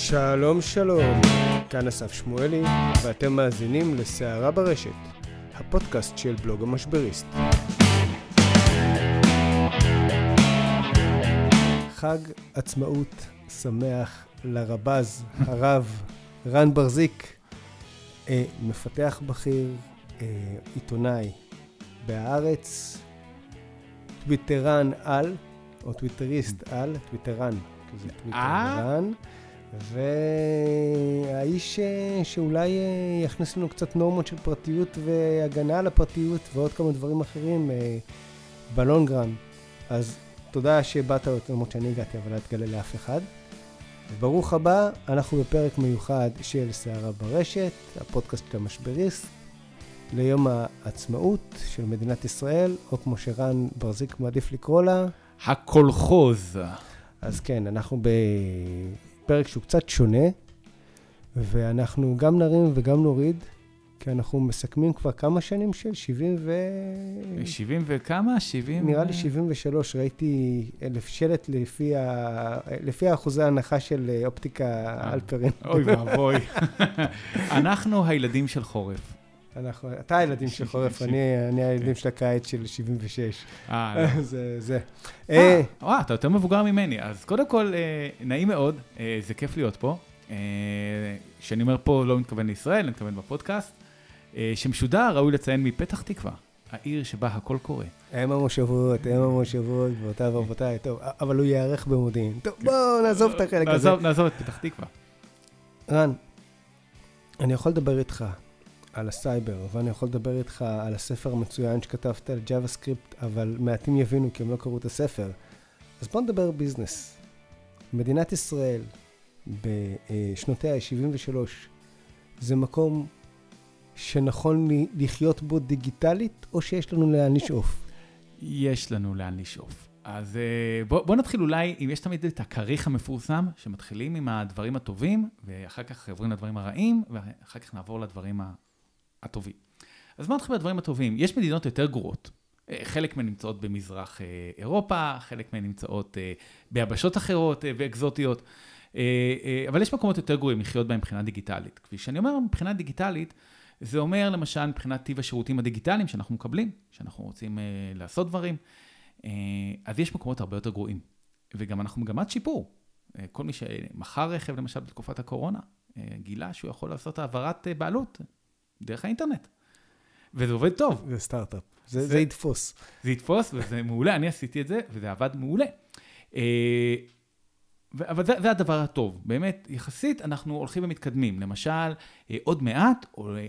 שלום שלום, כאן אסף שמואלי, ואתם מאזינים לסערה ברשת, הפודקאסט של בלוג המשבריסט. חג עצמאות שמח לרבז, הרב, רן ברזיק, אה, מפתח בכיר, אה, עיתונאי בהארץ, טוויטרן על, או טוויטריסט על, טוויטרן, כי זה טוויטרן. והאיש אה, שאולי אה, יכניס לנו קצת נורמות של פרטיות והגנה על הפרטיות ועוד כמה דברים אחרים אה, בלונג ראן. אז תודה שבאת, למרות שאני הגעתי, אבל אל תגלה לאף אחד. ברוך הבא, אנחנו בפרק מיוחד של סערה ברשת, הפודקאסט של המשבריסט, ליום העצמאות של מדינת ישראל, או כמו שרן ברזיק מעדיף לקרוא לה. הקולחוז. אז כן, אנחנו בפרק שהוא קצת שונה, ואנחנו גם נרים וגם נוריד, כי אנחנו מסכמים כבר כמה שנים של 70 ו... 70 וכמה? 70? נראה לי 73, ראיתי אלף שלט לפי, ה... לפי האחוזי ההנחה של אה, אופטיקה אלפרין. אוי ואבוי. אנחנו הילדים של חורף. אנחנו, אתה הילדים של חורף, אני, אני הילדים של הקיץ של 76. אה, זה, זה. אה, אה, וואו, אתה יותר מבוגר ממני. אז קודם כל, אה, נעים מאוד, אה, זה כיף להיות פה. אה, כשאני אומר פה, לא מתכוון לישראל, אני מתכוון בפודקאסט. אה, שמשודר, ראוי לציין מפתח תקווה, העיר שבה הכל קורה. הם המושבות, הם המושבות, גבירותיי ורבותיי, טוב, אבל הוא ייערך במודיעין. טוב, בואו נעזוב את החלק הזה. נעזוב את פתח תקווה. רן, אני יכול לדבר איתך על הסייבר, ואני יכול לדבר איתך על הספר המצוין שכתבת על JavaScript, אבל מעטים יבינו כי הם לא קראו את הספר. אז בוא נדבר ביזנס. מדינת ישראל בשנותיה ה-73 זה מקום שנכון לחיות בו דיגיטלית, או שיש לנו לאן לשאוף? יש לנו לאן לשאוף. אז אה, בוא, בוא נתחיל אולי, אם יש תמיד את הכריך המפורסם, שמתחילים עם הדברים הטובים, ואחר כך עוברים לדברים הרעים, ואחר כך נעבור לדברים הטובים. אז בוא נתחיל בדברים הטובים. יש מדינות יותר גרועות. אה, חלק מהן נמצאות במזרח אה, אירופה, חלק מהן נמצאות אה, ביבשות אחרות ואקזוטיות, אבל יש מקומות יותר גרועים לחיות בהם מבחינה דיגיטלית. כפי שאני אומר, מבחינה דיגיטלית, זה אומר למשל מבחינת טיב השירותים הדיגיטליים שאנחנו מקבלים, שאנחנו רוצים לעשות דברים, אז יש מקומות הרבה יותר גרועים. וגם אנחנו מגמת שיפור. כל מי שמכר רכב למשל בתקופת הקורונה, גילה שהוא יכול לעשות העברת בעלות דרך האינטרנט. וזה עובד טוב. זה סטארט-אפ. זה, זה- זה יתפוס. זה יתפוס וזה מעולה, אני עשיתי את זה וזה עבד מעולה. אה, אבל זה, זה הדבר הטוב, באמת, יחסית אנחנו הולכים ומתקדמים. למשל, אה, עוד מעט, או, אה,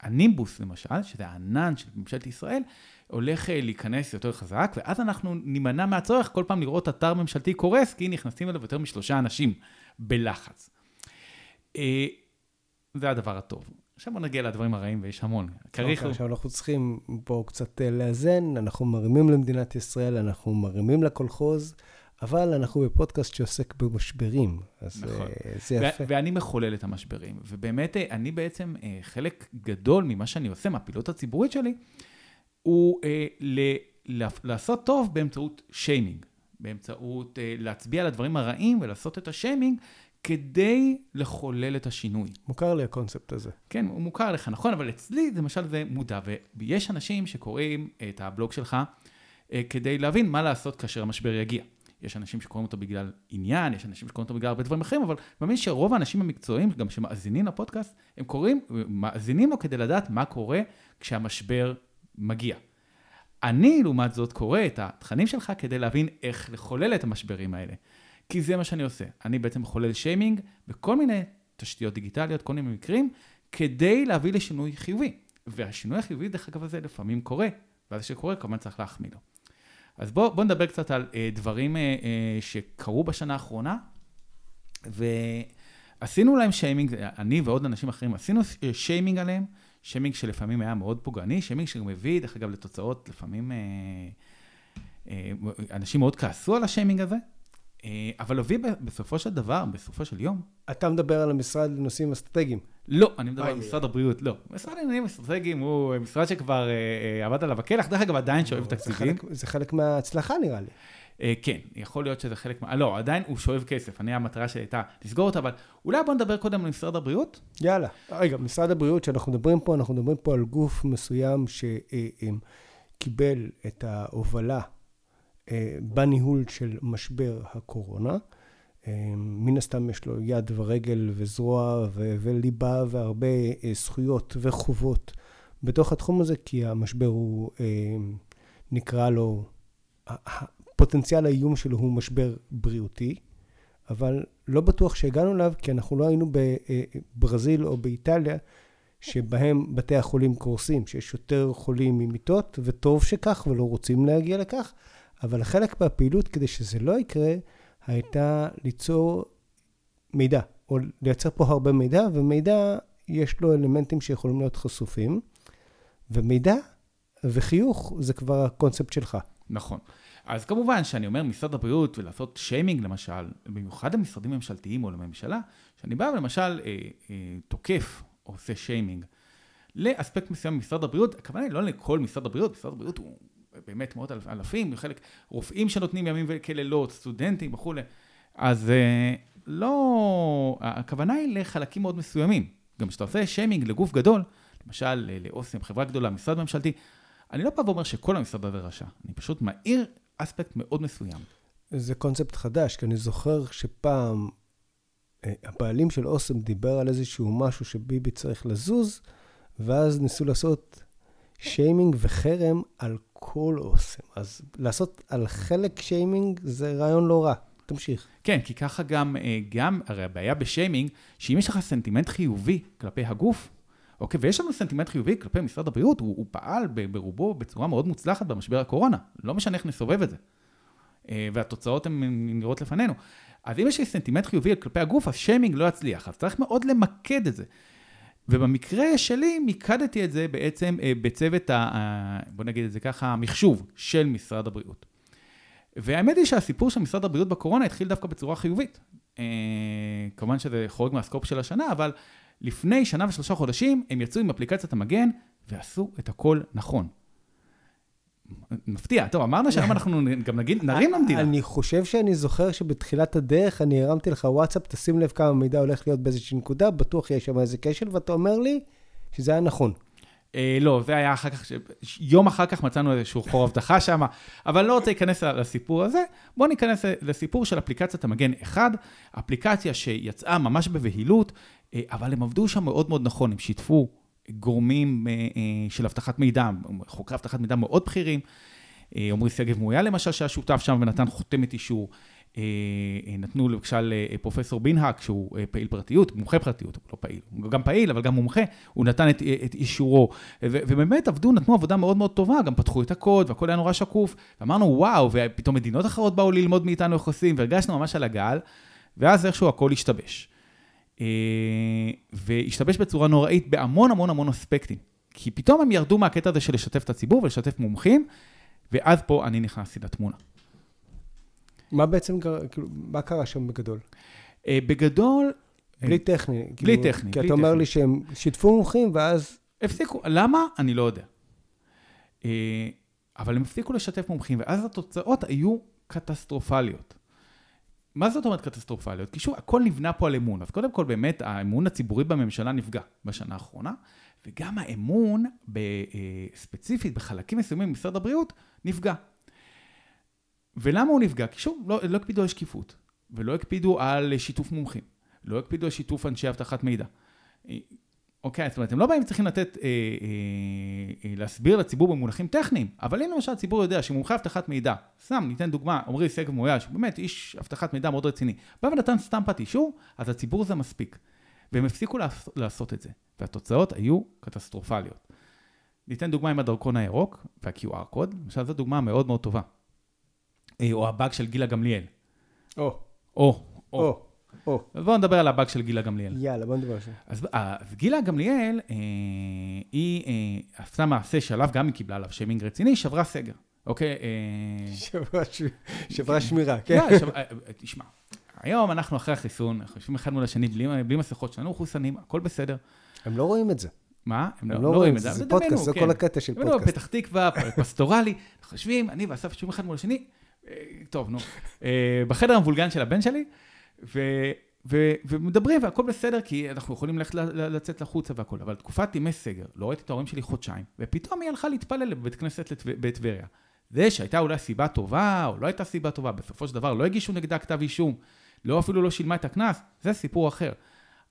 הנימבוס למשל, שזה הענן של ממשלת ישראל, הולך להיכנס יותר חזק, ואז אנחנו נימנע מהצורך כל פעם לראות אתר ממשלתי קורס, כי נכנסים אליו יותר משלושה אנשים בלחץ. זה הדבר הטוב. עכשיו בוא נגיע לדברים הרעים, ויש המון. כריך אוקיי, עכשיו אנחנו צריכים פה קצת אה, לאזן, אנחנו מרימים למדינת ישראל, אנחנו מרימים לקולחוז, אבל אנחנו בפודקאסט שעוסק במשברים, אז נכון. אה, זה ו- יפה. ואני מחולל את המשברים. ובאמת, אה, אני בעצם, חלק גדול ממה שאני עושה, מהפעילות הציבורית שלי, הוא לעשות טוב באמצעות שיימינג. באמצעות להצביע על הדברים הרעים ולעשות את השיימינג כדי לחולל את השינוי. מוכר לי הקונספט הזה. כן, הוא מוכר לך, נכון, אבל אצלי, למשל, זה מודע, ויש אנשים שקוראים את הבלוג שלך אה, כדי להבין מה לעשות כאשר המשבר יגיע. יש אנשים שקוראים אותו בגלל עניין, יש אנשים שקוראים אותו בגלל הרבה דברים אחרים, אבל מאמין שרוב האנשים המקצועיים, גם שמאזינים לפודקאסט, הם קוראים, מאזינים לו כדי לדעת מה קורה כשהמשבר מגיע. אני, לעומת זאת, קורא את התכנים שלך כדי להבין איך לחולל את המשברים האלה. כי זה מה שאני עושה. אני בעצם מחולל שיימינג בכל מיני תשתיות דיגיטליות, כל מיני מקרים, כדי להביא לשינוי חיובי. והשינוי החיובי, דרך אגב, הזה לפעמים קורה, ואז כשקורה, כמובן צריך להחמיא לו. אז בואו בוא נדבר קצת על אה, דברים אה, אה, שקרו בשנה האחרונה, ועשינו להם שיימינג, אני ועוד אנשים אחרים עשינו אה, שיימינג עליהם, שיימינג שלפעמים היה מאוד פוגעני, שיימינג שגם מביא, דרך אגב, לתוצאות, לפעמים אה, אה, אנשים מאוד כעסו על השיימינג הזה, אבל הביא ב- בסופו של דבר, בסופו של יום, אתה מדבר על המשרד לנושאים אסטרטגיים. לא, אני מדבר איי, על. משרד הבריאות, לא. משרד לעניינים אסטרטגיים הוא משרד שכבר אה, אה, עבד עליו הקלח, דרך אגב עדיין שואב תקציבים. זה חלק מההצלחה נראה לי. אה, כן, יכול להיות שזה חלק מה... לא, עדיין הוא שואב כסף. אני, המטרה שלי הייתה לסגור אותה, אבל אולי בוא נדבר קודם על משרד הבריאות? יאללה. רגע, משרד הבריאות, שאנחנו מדברים פה, אנחנו מדברים פה על גוף מסוים שקיבל את ההובלה אה, בניהול של משבר הקורונה. אה, מן הסתם יש לו יד ורגל וזרוע ו- וליבה והרבה אה, זכויות וחובות בתוך התחום הזה, כי המשבר הוא, נקרא לו, פוטנציאל האיום שלו הוא משבר בריאותי, אבל לא בטוח שהגענו אליו, כי אנחנו לא היינו בברזיל או באיטליה, שבהם בתי החולים קורסים, שיש יותר חולים ממיטות, וטוב שכך, ולא רוצים להגיע לכך. אבל חלק מהפעילות כדי שזה לא יקרה, הייתה ליצור מידע, או לייצר פה הרבה מידע, ומידע יש לו אלמנטים שיכולים להיות חשופים, ומידע וחיוך זה כבר הקונספט שלך. נכון. אז כמובן שאני אומר משרד הבריאות ולעשות שיימינג למשל, במיוחד למשרדים ממשלתיים או לממשלה, שאני בא ולמשל אה, אה, תוקף או עושה שיימינג לאספקט מסוים במשרד הבריאות, הכוונה היא לא לכל משרד הבריאות, משרד הבריאות הוא באמת מאות אלפים, חלק רופאים שנותנים ימים וכלילות, סטודנטים וכולי. אז אה, לא, הכוונה היא לחלקים מאוד מסוימים. גם כשאתה עושה שיימינג לגוף גדול, למשל לאוסם, חברה גדולה, משרד ממשלתי, אני לא בא ואומר שכל המשרד הזה רשע, אני פשוט מאיר אספקט מאוד מסוים. זה קונספט חדש, כי אני זוכר שפעם אה, הבעלים של אוסם דיבר על איזשהו משהו שביבי צריך לזוז, ואז ניסו לעשות שיימינג וחרם על כל אוסם. אז לעשות על חלק שיימינג זה רעיון לא רע. תמשיך. כן, כי ככה גם, אה, גם, הרי הבעיה בשיימינג, שאם יש לך סנטימנט חיובי כלפי הגוף, אוקיי, ויש לנו סנטימנט חיובי כלפי משרד הבריאות, הוא, הוא פעל ברובו בצורה מאוד מוצלחת במשבר הקורונה, לא משנה איך נסובב את זה. אה, והתוצאות הן נראות לפנינו. אז אם יש לי סנטימנט חיובי כלפי הגוף, אז שיימינג לא יצליח, אז צריך מאוד למקד את זה. ובמקרה שלי, מיקדתי את זה בעצם אה, בצוות, ה, בוא נגיד את זה ככה, המחשוב של משרד הבריאות. והאמת היא שהסיפור של משרד הבריאות בקורונה התחיל דווקא בצורה חיובית. אה, כמובן שזה חורג מהסקופ של השנה, אבל לפני שנה ושלושה חודשים הם יצאו עם אפליקציית המגן ועשו את הכל נכון. מפתיע. טוב, אמרנו שהיום אנחנו גם נגיד, נרים למדינה. אני חושב שאני זוכר שבתחילת הדרך אני הרמתי לך וואטסאפ, תשים לב כמה מידע הולך להיות באיזושהי נקודה, בטוח יש שם איזה כשל, ואתה אומר לי שזה היה נכון. אה, לא, זה היה אחר כך, יום אחר כך מצאנו איזשהו חור אבטחה שם, אבל לא רוצה להיכנס לסיפור הזה. בואו ניכנס לסיפור של אפליקציית המגן 1, אפליקציה שיצאה ממש בבהילות, אה, אבל הם עבדו שם מאוד מאוד נכון, הם שיתפו גורמים אה, אה, של אבטחת מידע, חוקרי אבטחת מידע מאוד בכירים. אה, עמרי שגב מויה למשל, שהיה שותף שם ונתן חותמת אישור. נתנו למשל פרופסור בינהק, שהוא פעיל פרטיות, מומחה פרטיות, הוא לא פעיל, הוא גם פעיל, אבל גם מומחה, הוא נתן את, את אישורו. ו, ובאמת עבדו, נתנו עבודה מאוד מאוד טובה, גם פתחו את הקוד והכל היה נורא שקוף. ואמרנו, וואו, ופתאום מדינות אחרות באו ללמוד מאיתנו איך עושים, והרגשנו ממש על הגל, ואז איכשהו הכל השתבש. אה, והשתבש בצורה נוראית בהמון המון המון אספקטים. כי פתאום הם ירדו מהקטע הזה של לשתף את הציבור ולשתף מומחים, ואז פה אני נכנסתי לתמונה. מה בעצם קרה, כאילו, מה קרה שם בגדול? אה, בגדול... בלי טכני. בלי כאילו, טכני. כי אתה אומר לי שהם שיתפו מומחים ואז... הפסיקו, למה? אני לא יודע. אה, אבל הם הפסיקו לשתף מומחים, ואז התוצאות היו קטסטרופליות. מה זאת אומרת קטסטרופליות? כי שוב, הכל נבנה פה על אמון. אז קודם כל, באמת, האמון הציבורי בממשלה נפגע בשנה האחרונה, וגם האמון, אה, ספציפית, בחלקים מסוימים במשרד הבריאות, נפגע. ולמה הוא נפגע? כי שוב, לא, לא הקפידו על שקיפות, ולא הקפידו על שיתוף מומחים, לא הקפידו על שיתוף אנשי אבטחת מידע. אוקיי, זאת אומרת, הם לא באים צריכים לתת, אה, אה, אה, להסביר לציבור במונחים טכניים, אבל אם למשל הציבור יודע שמומחה אבטחת מידע, סתם, ניתן דוגמה, עמרי סגב מויאל, שהוא באמת איש אבטחת מידע מאוד רציני, בא ונתן סטמפת אישור, אז הציבור זה מספיק. והם הפסיקו לעשות את זה, והתוצאות היו קטסטרופליות. ניתן דוגמה עם הדרכון הירוק וה-QR קוד, למשל זו דוגמה מאוד מאוד טובה. אה, או הבאג של גילה גמליאל. או. או. או. או. אז בואו נדבר על הבאג של גילה גמליאל. יאללה, בואו נדבר על זה. אז, אז גילה גמליאל, אה, היא אה, עשתה מעשה שעליו גם היא קיבלה עליו שיימינג רציני, שברה סגר. אוקיי? אה... שברה, ש... שברה שמירה, כן. לא, שב... אה, אה, תשמע, היום אנחנו אחרי החיסון, אנחנו יושבים אחד מול השני בלי, בלי מסכות שלנו מחוסנים, הכל בסדר. הם לא רואים את זה. מה? הם לא, לא רואים את זה. זה פודקאסט, זה כן. כל הקטע של פודקאסט. פתח תקווה, פסטורלי, אנחנו יושבים, אני ואסף יושבים אחד מול השני, אה, טוב, נו. אה, בחדר המבולגן של הבן שלי, ו... ו- ומדברים והכל בסדר, כי אנחנו יכולים ללכת לצאת לחוצה והכל, אבל תקופת ימי סגר, לא ראיתי את ההורים שלי חודשיים, ופתאום היא הלכה להתפלל בבית כנסת בטבריה. זה שהייתה אולי סיבה טובה, או לא הייתה סיבה טובה, בסופו של דבר לא הגישו נגדה כתב אישום, לא אפילו לא שילמה את הקנס, זה סיפור אחר.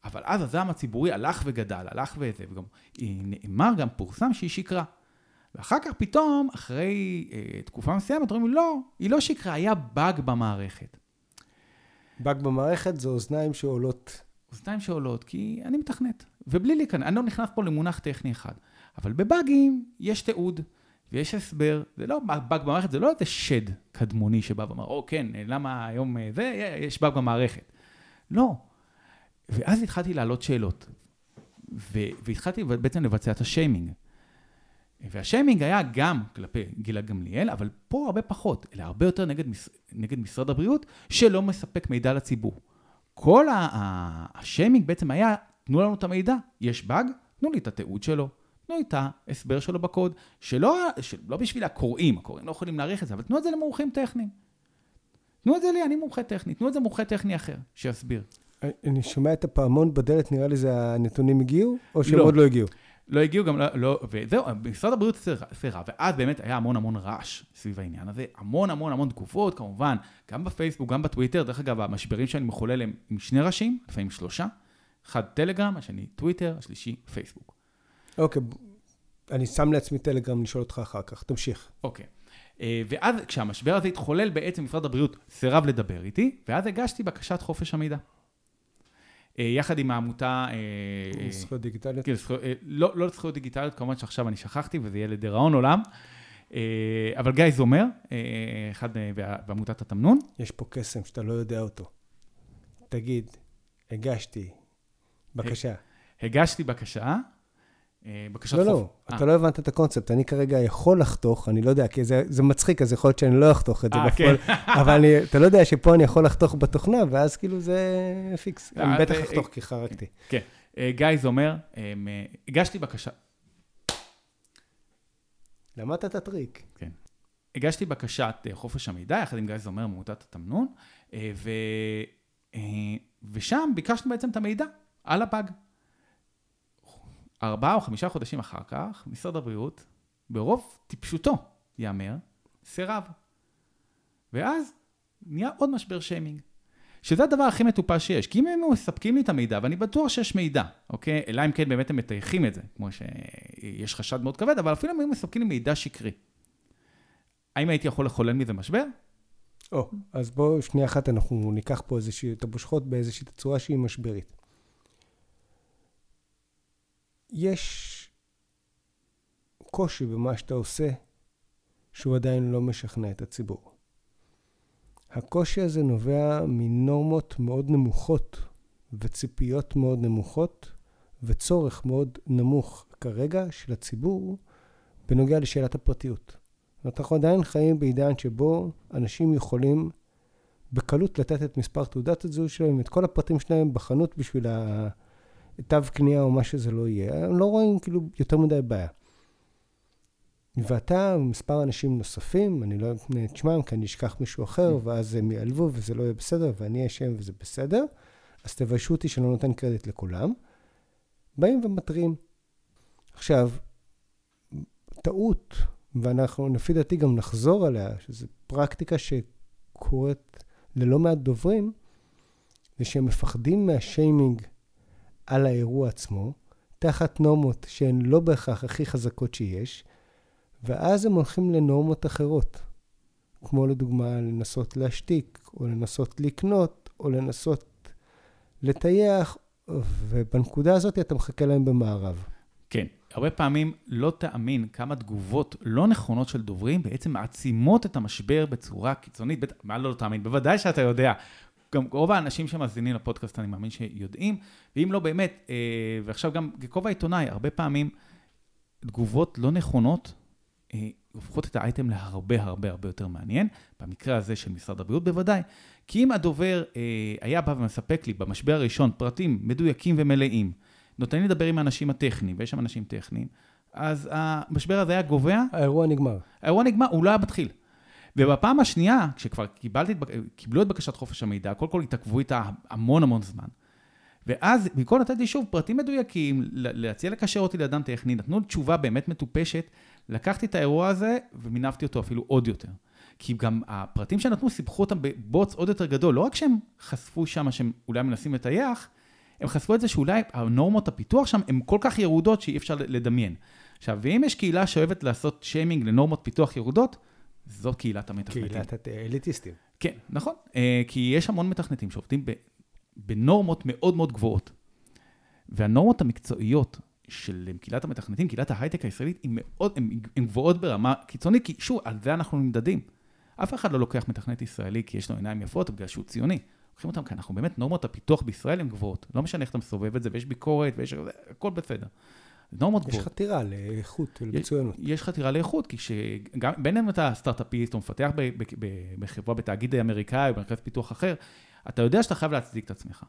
אבל אז הזעם הציבורי הלך וגדל, הלך וזה, וגם נאמר, גם פורסם שהיא שקרה. ואחר כך פתאום, אחרי אה, תקופה מסוימת, אומרים, לא, היא לא שקרה, היה באג במערכת. באג במערכת זה אוזניים שעולות. אוזניים שעולות, כי אני מתכנת. ובלי להיכנס, אני לא נכנס פה למונח טכני אחד. אבל בבאגים יש תיעוד. ויש הסבר, זה לא באג במערכת, זה לא איזה שד קדמוני שבא ואמר, או כן, למה היום אה, זה, יש באג במערכת. לא. ואז התחלתי להעלות שאלות, והתחלתי בעצם לבצע את השיימינג. והשיימינג היה גם כלפי גילה גמליאל, אבל פה הרבה פחות, אלא הרבה יותר נגד. נגד משרד הבריאות, שלא מספק מידע לציבור. כל השיימינג בעצם היה, תנו לנו את המידע, יש באג, תנו לי את התיעוד שלו. תנו את ההסבר שלו בקוד, שלא, שלא בשביל הקוראים, הקוראים לא יכולים להעריך את זה, אבל תנו את זה למומחים טכניים. תנו את זה לי, אני מומחה טכני, תנו את זה למומחה טכני אחר, שיסביר. אני שומע את הפעמון בדלת, נראה לי זה הנתונים הגיעו, או שהם לא. עוד לא הגיעו? לא הגיעו גם, לא, לא וזהו, משרד הבריאות סירב, ואז באמת היה המון המון רעש סביב העניין הזה, המון המון המון תגובות, כמובן, גם בפייסבוק, גם בטוויטר, דרך אגב, המשברים שאני מחולל הם עם שני ראשים, לפעמים שלושה, אחד טלגרם, השני טוויטר, השלישי פייסבוק. אוקיי, אני שם לעצמי טלגרם לשאול אותך אחר כך, תמשיך. אוקיי. אה, ואז כשהמשבר הזה התחולל, בעצם משרד הבריאות סירב לדבר איתי, ואז הגשתי בקשת חופש המידע. אה, יחד עם העמותה... אה, זכויות דיגיטליות? כן, לא, לא זכויות דיגיטליות, כמובן שעכשיו אני שכחתי, וזה יהיה לדיראון עולם. אבל גיא זומר, אחד בעמותת התמנון. יש פה קסם שאתה לא יודע אותו. תגיד, הגשתי בקשה. הגשתי בקשה, אה, בקשת לא, לא חוף. לא, אתה לא הבנת את הקונספט. אני כרגע יכול לחתוך, אני לא יודע, כי זה, זה מצחיק, אז יכול להיות שאני לא אחתוך את זה אה, אה, בפועל. כן. אבל אני, אתה לא יודע שפה אני יכול לחתוך בתוכנה, ואז כאילו זה fix. אני בטח אחתוך כי חרקתי. כן. גיא זומר, הגשתי בקשה. למדת את הטריק. כן. הגשתי בקשת חופש המידע, יחד עם גיא זומר מעמותת התמנון, ו... ושם ביקשנו בעצם את המידע על הבאג. ארבעה או חמישה חודשים אחר כך, משרד הבריאות, ברוב טיפשותו, ייאמר, סירב. ואז נהיה עוד משבר שיימינג. שזה הדבר הכי מטופש שיש, כי אם הם מספקים לי את המידע, ואני בטוח שיש מידע, אוקיי? אלא אם כן באמת הם מטייחים את זה, כמו שיש חשד מאוד כבד, אבל אפילו אם הם מספקים לי מידע שקרי. האם הייתי יכול לחולל מזה משבר? או, אז בואו שנייה אחת, אנחנו ניקח פה איזושהי, את המושכות באיזושהי צורה שהיא משברית. יש קושי במה שאתה עושה, שהוא עדיין לא משכנע את הציבור. הקושי הזה נובע מנורמות מאוד נמוכות וציפיות מאוד נמוכות וצורך מאוד נמוך כרגע של הציבור בנוגע לשאלת הפרטיות. אנחנו עדיין חיים בעידן שבו אנשים יכולים בקלות לתת את מספר תעודת הזהות שלהם, את כל הפרטים שלהם בחנות בשביל ה... תו קנייה או מה שזה לא יהיה, הם לא רואים כאילו יותר מדי בעיה. ואתה ומספר אנשים נוספים, אני לא אפנה את שמם כי אני אשכח מישהו אחר, mm. ואז הם ייעלבו וזה לא יהיה בסדר, ואני אשם וזה בסדר, אז תביישו אותי שאני לא נותן קרדיט לכולם. באים ומתריעים. עכשיו, טעות, ואנחנו לפי דעתי גם נחזור עליה, שזו פרקטיקה שקורית ללא מעט דוברים, זה שהם מפחדים מהשיימינג על האירוע עצמו, תחת נורמות שהן לא בהכרח הכי חזקות שיש, ואז הם הולכים לנורמות אחרות, כמו לדוגמה לנסות להשתיק, או לנסות לקנות, או לנסות לטייח, ובנקודה הזאת אתה מחכה להם במערב. כן, הרבה פעמים לא תאמין כמה תגובות לא נכונות של דוברים בעצם מעצימות את המשבר בצורה קיצונית. מה לא תאמין? בוודאי שאתה יודע. גם רוב האנשים שמאזינים לפודקאסט, אני מאמין שיודעים, ואם לא באמת, אה, ועכשיו גם ככובע עיתונאי, הרבה פעמים תגובות לא נכונות אה, הופכות את האייטם להרבה הרבה הרבה יותר מעניין, במקרה הזה של משרד הבריאות בוודאי, כי אם הדובר אה, היה בא ומספק לי במשבר הראשון פרטים מדויקים ומלאים, נותן לי לדבר עם האנשים הטכניים, ויש שם אנשים טכניים, אז המשבר הזה היה גובע. האירוע נגמר. האירוע נגמר, הוא לא היה מתחיל. ובפעם השנייה, כשכבר קיבלתי, קיבלו את בקשת חופש המידע, קודם כל התעכבו איתה המון המון זמן. ואז במקום לתת לי שוב פרטים מדויקים, להציע לקשר אותי לאדם טכני, נתנו תשובה באמת מטופשת, לקחתי את האירוע הזה ומינפתי אותו אפילו עוד יותר. כי גם הפרטים שנתנו סיפחו אותם בבוץ עוד יותר גדול, לא רק שהם חשפו שם שהם אולי מנסים לטייח, הם חשפו את זה שאולי הנורמות הפיתוח שם הן כל כך ירודות שאי אפשר לדמיין. עכשיו, ואם יש קהילה שאוהבת לעשות שיימינג לנורמות פיתוח ירודות, זאת קהילת המתכנתים. קהילת האליטיסטים. כן, נכון. אה, כי יש המון מתכנתים שעובדים בנורמות מאוד מאוד גבוהות. והנורמות המקצועיות של קהילת המתכנתים, קהילת ההייטק הישראלית, הן מאוד, הן גבוהות ברמה קיצונית, כי שוב, על זה אנחנו נמדדים. אף אחד לא לוקח מתכנת ישראלי כי יש לו עיניים יפות בגלל שהוא ציוני. לוקחים אותם כי אנחנו באמת, נורמות הפיתוח בישראל הן גבוהות. לא משנה איך אתה מסובב את זה, ויש ביקורת, ויש... הכל בסדר. נורמות גבוהות. יש חתירה לאיכות, למצוינות. יש, יש חתירה לאיכות, כי שגם, בין אם אתה סטארט-אפיסט או מפתח בחברה, בתאגיד אמריקאי או במרכז פיתוח אחר, אתה יודע שאתה חייב להצדיק את עצמך.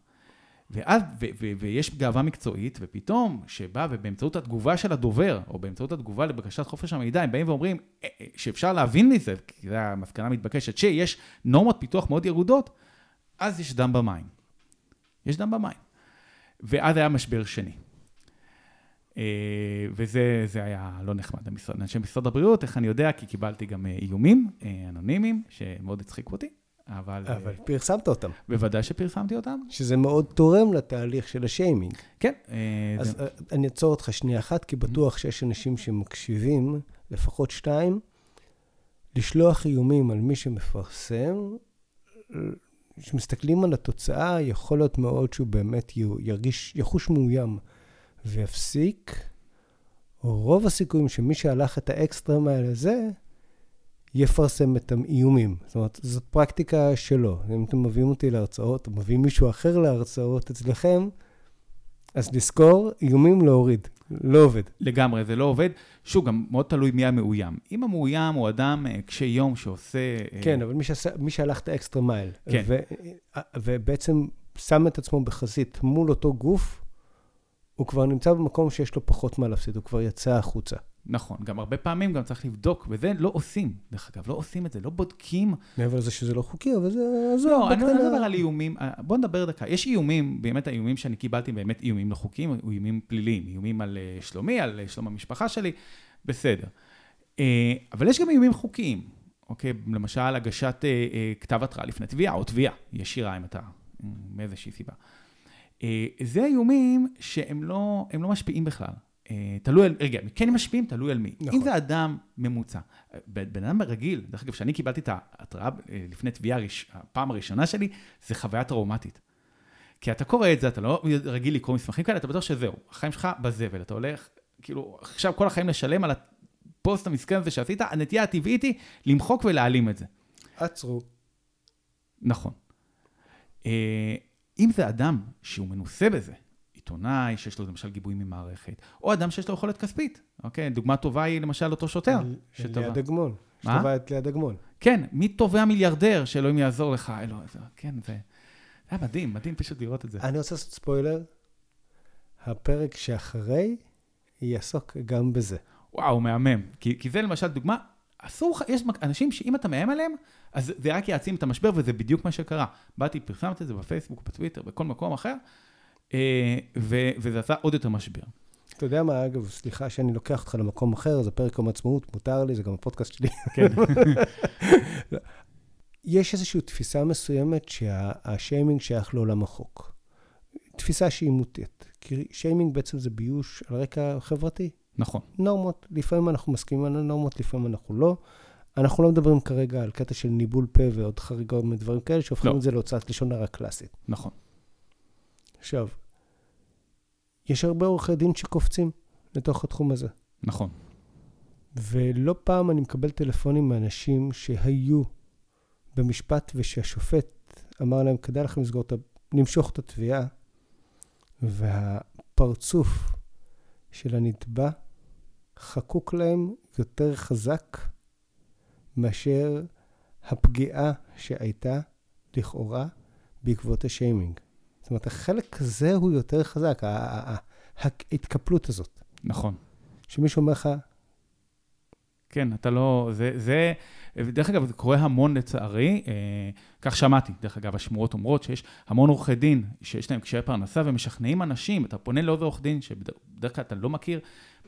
ואז, ו, ו, ויש גאווה מקצועית, ופתאום, שבא ובאמצעות התגובה של הדובר, או באמצעות התגובה לבקשת חופש המידע, הם באים ואומרים אה, אה, שאפשר להבין מזה, כי זו המסקנה המתבקשת, שיש נורמות פיתוח מאוד ירודות, אז יש דם במים. יש דם במים. ואז היה משבר שני. אה, וזה היה לא נחמד לאנשי משרד הבריאות, איך אני יודע? כי קיבלתי גם איומים אנונימיים, שמאוד הצחיקו אותי. אבל... אבל פרסמת אותם. בוודאי שפרסמתי אותם. שזה מאוד תורם לתהליך של השיימינג. כן. אז זה... אני אעצור אותך שנייה אחת, כי בטוח שיש אנשים שמקשיבים, לפחות שתיים, לשלוח איומים על מי שמפרסם, כשמסתכלים על התוצאה, יכול להיות מאוד שהוא באמת ירגיש, יחוש מאוים ויפסיק, רוב הסיכויים שמי שהלך את האקסטרה מייל הזה, יפרסם את האיומים. זאת אומרת, זאת פרקטיקה שלו. אם אתם מביאים אותי להרצאות, או מביאים מישהו אחר להרצאות אצלכם, אז לזכור, איומים להוריד. לא עובד. לגמרי, זה לא עובד. שוב, גם מאוד תלוי מי המאוים. אם המאוים הוא אדם אה, קשה יום שעושה... אה, כן, אבל מי, שעשה, מי שהלך את האקסטרה מייל, כן. ו, אה, ובעצם שם את עצמו בחזית מול אותו גוף, הוא כבר נמצא במקום שיש לו פחות מה להפסיד, הוא כבר יצא החוצה. נכון, גם הרבה פעמים גם צריך לבדוק, וזה לא עושים, דרך אגב, לא עושים את זה, לא בודקים. מעבר לזה שזה לא חוקי, אבל זה... לא, אני לא מדבר על איומים, אה, בוא נדבר דקה. יש איומים, באמת האיומים שאני קיבלתי, באמת איומים לא חוקיים, איומים פליליים, איומים על אה, שלומי, על אה, שלום המשפחה שלי, בסדר. אבל יש גם איומים חוקיים, אוקיי? למשל, הגשת כתב התראה לפני תביעה, או תביעה ישירה, אם אתה, מאיזושהי סיבה. זה איומים שהם לא, לא משפיעים בכלל. אה, תלוי על, רגע, כן הם משפיעים, תלוי על מי. נכון. אם זה אדם ממוצע, בן אדם רגיל, דרך אגב, כשאני קיבלתי את ההתראה אה, לפני תביעה, הפעם הראשונה שלי, זה חוויה טראומטית. כי אתה קורא את זה, אתה לא רגיל לקרוא מסמכים כאלה, אתה בטוח שזהו, החיים שלך בזבל, אתה הולך, כאילו, עכשיו כל החיים לשלם על הפוסט המסכן הזה שעשית, הנטייה הטבעית היא למחוק ולהעלים את זה. עצרו. נכון. אם זה אדם שהוא מנוסה בזה, עיתונאי שיש לו למשל גיבוי ממערכת, או אדם שיש לו יכולת כספית. אוקיי, דוגמה טובה היא למשל אותו שוטר. ליד הגמון. מה? שטובה את ליד הגמון. כן, מי תובע מיליארדר שאלוהים יעזור לך? אלוה, כן, זה... היה מדהים, מדהים פשוט לראות את זה. אני רוצה לעשות ספוילר. הפרק שאחרי יעסוק גם בזה. וואו, מהמם. כי, כי זה למשל דוגמה, אסור לך, יש אנשים שאם אתה מאיים עליהם, אז זה רק יעצים את המשבר, וזה בדיוק מה שקרה. באתי, פרסמתי את זה בפייסבוק, בטוויטר, בכל מקום אחר, אה, וזה עשה עוד יותר משבר. אתה יודע מה, אגב, סליחה שאני לוקח אותך למקום אחר, זה פרק יום עצמאות, מותר לי, זה גם הפודקאסט שלי. כן. יש איזושהי תפיסה מסוימת שהשיימינג שייך לעולם החוק. תפיסה שהיא מוטית. כי שיימינג בעצם זה ביוש על רקע חברתי. נכון. נורמות, לפעמים אנחנו מסכימים על הנורמות, לפעמים אנחנו לא. אנחנו לא מדברים כרגע על קטע של ניבול פה ועוד חריגות מדברים כאלה, שהופכים לא. את זה להוצאת לשון הרע קלאסית. נכון. עכשיו, יש הרבה עורכי דין שקופצים לתוך התחום הזה. נכון. ולא פעם אני מקבל טלפונים מאנשים שהיו במשפט ושהשופט אמר להם, כדאי לכם לסגור את ה... למשוך את התביעה, והפרצוף של הנתבע חקוק להם יותר חזק מאשר הפגיעה שהייתה, לכאורה, בעקבות השיימינג. זאת אומרת, החלק הזה הוא יותר חזק, ההתקפלות הזאת. נכון. שמישהו אומר לך, כן, אתה לא... זה, זה... דרך אגב, זה קורה המון לצערי, אה, כך שמעתי, דרך אגב, השמועות אומרות שיש המון עורכי דין שיש להם קשיי פרנסה ומשכנעים אנשים, אתה פונה לאיזה עורך דין שבדרך כלל אתה לא מכיר,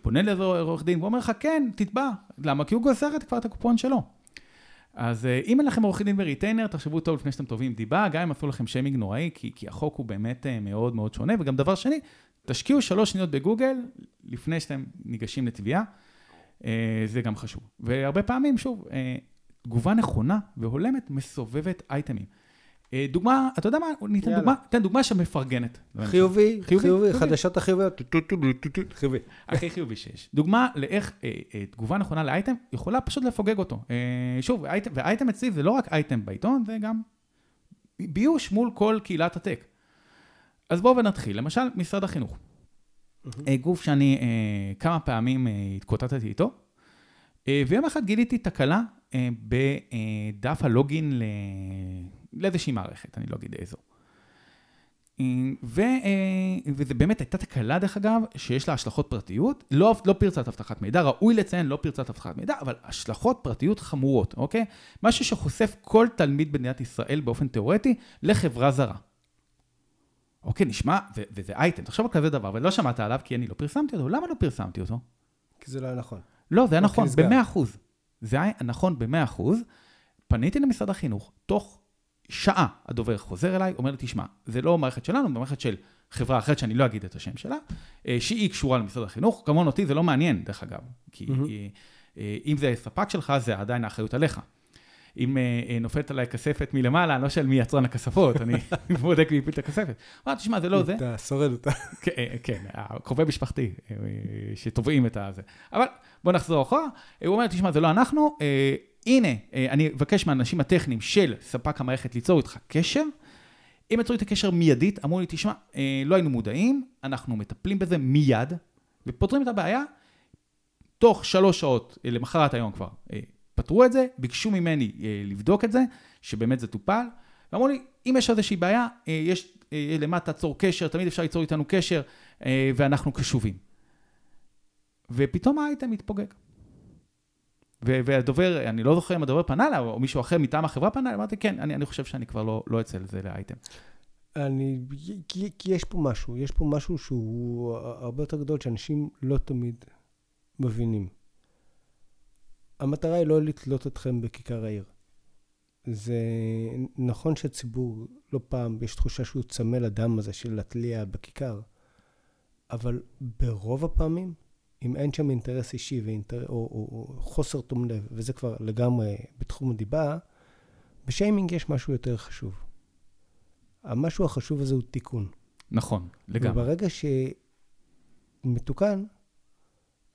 פונה לאיזה עורך דין ואומר לך, כן, תתבע. למה? כי הוא גוזר את כבר את הקופון שלו. אז אה, אם אין לכם עורך דין בריטיינר, תחשבו טוב לפני שאתם תובעים דיבה, גם אם עשו לכם שיימינג נוראי, כי, כי החוק הוא באמת אה, מאוד מאוד שונה. וגם דבר שני, תשקיעו שלוש שניות בגוגל לפני שאתם ניגשים לתביעה, אה, זה גם חשוב. והרבה פעמים, שוב, תגובה נכונה והולמת מסובבת אייטמים. דוגמה, אתה יודע מה, ניתן דוגמה, תן דוגמה שמפרגנת. חיובי, חיובי, חדשות החיוביות, חיובי. הכי חיובי שיש. דוגמה לאיך תגובה נכונה לאייטם יכולה פשוט לפוגג אותו. שוב, ואייטם אצלי זה לא רק אייטם בעיתון, זה גם ביוש מול כל קהילת הטק. אז בואו ונתחיל. למשל, משרד החינוך. גוף שאני כמה פעמים התקוטטתי איתו, ויום אחד גיליתי תקלה בדף הלוגין לאיזושהי מערכת, אני לא אגיד איזו. ו, וזה באמת הייתה תקלה, דרך אגב, שיש לה השלכות פרטיות, לא, לא פרצת אבטחת מידע, ראוי לציין, לא פרצת אבטחת מידע, אבל השלכות פרטיות חמורות, אוקיי? משהו שחושף כל תלמיד במדינת ישראל באופן תיאורטי לחברה זרה. אוקיי, נשמע, ו- וזה אייטם, תחשוב על כזה דבר, ולא שמעת עליו כי אני לא פרסמתי אותו. למה לא פרסמתי אותו? כי זה לא היה נכון. לא, זה היה נכון, ב-100%. זה היה נכון ב-100%. פניתי למשרד החינוך, תוך שעה הדובר חוזר אליי, אומר לי, תשמע, זה לא מערכת שלנו, זה מערכת של חברה אחרת שאני לא אגיד את השם שלה, אה, שהיא קשורה למשרד החינוך, כמובן אותי זה לא מעניין, דרך אגב, כי mm-hmm. אם זה ספק שלך, זה עדיין האחריות עליך. אם נופלת עליי כספת מלמעלה, לא של מי יצרן הכספות, אני בודק מי הפיל את הכספת. הוא אמר, תשמע, זה לא זה. אתה שורד אותה. כן, כן, קרובי משפחתי שתובעים את הזה. אבל בוא נחזור אחורה. הוא אומר, תשמע, זה לא אנחנו, הנה, אה, אני אבקש מהאנשים הטכניים של ספק המערכת ליצור איתך קשר. הם יצרו איתי קשר מיידית, אמרו לי, תשמע, אה, לא היינו מודעים, אנחנו מטפלים בזה מיד, ופותרים את הבעיה. תוך שלוש שעות, אה, למחרת היום כבר, פתרו את זה, ביקשו ממני לבדוק את זה, שבאמת זה טופל, ואמרו לי, אם יש איזושהי בעיה, יש למטה צור קשר, תמיד אפשר ליצור איתנו קשר, ואנחנו קשובים. ופתאום האייטם מתפוגג. והדובר, אני לא זוכר אם הדובר פנה אליי, או מישהו אחר מטעם החברה פנה אליי, אמרתי, כן, אני, אני חושב שאני כבר לא, לא אצא לזה לאייטם. אני, כי, כי יש פה משהו, יש פה משהו שהוא הרבה יותר גדול, שאנשים לא תמיד מבינים. המטרה היא לא לתלות אתכם בכיכר העיר. זה נכון שהציבור, לא פעם, יש תחושה שהוא צמא לדם הזה של להתליע בכיכר, אבל ברוב הפעמים, אם אין שם אינטרס אישי ואינטר... או, או, או חוסר תום לב, וזה כבר לגמרי בתחום הדיבה, בשיימינג יש משהו יותר חשוב. המשהו החשוב הזה הוא תיקון. נכון, לגמרי. וברגע שמתוקן,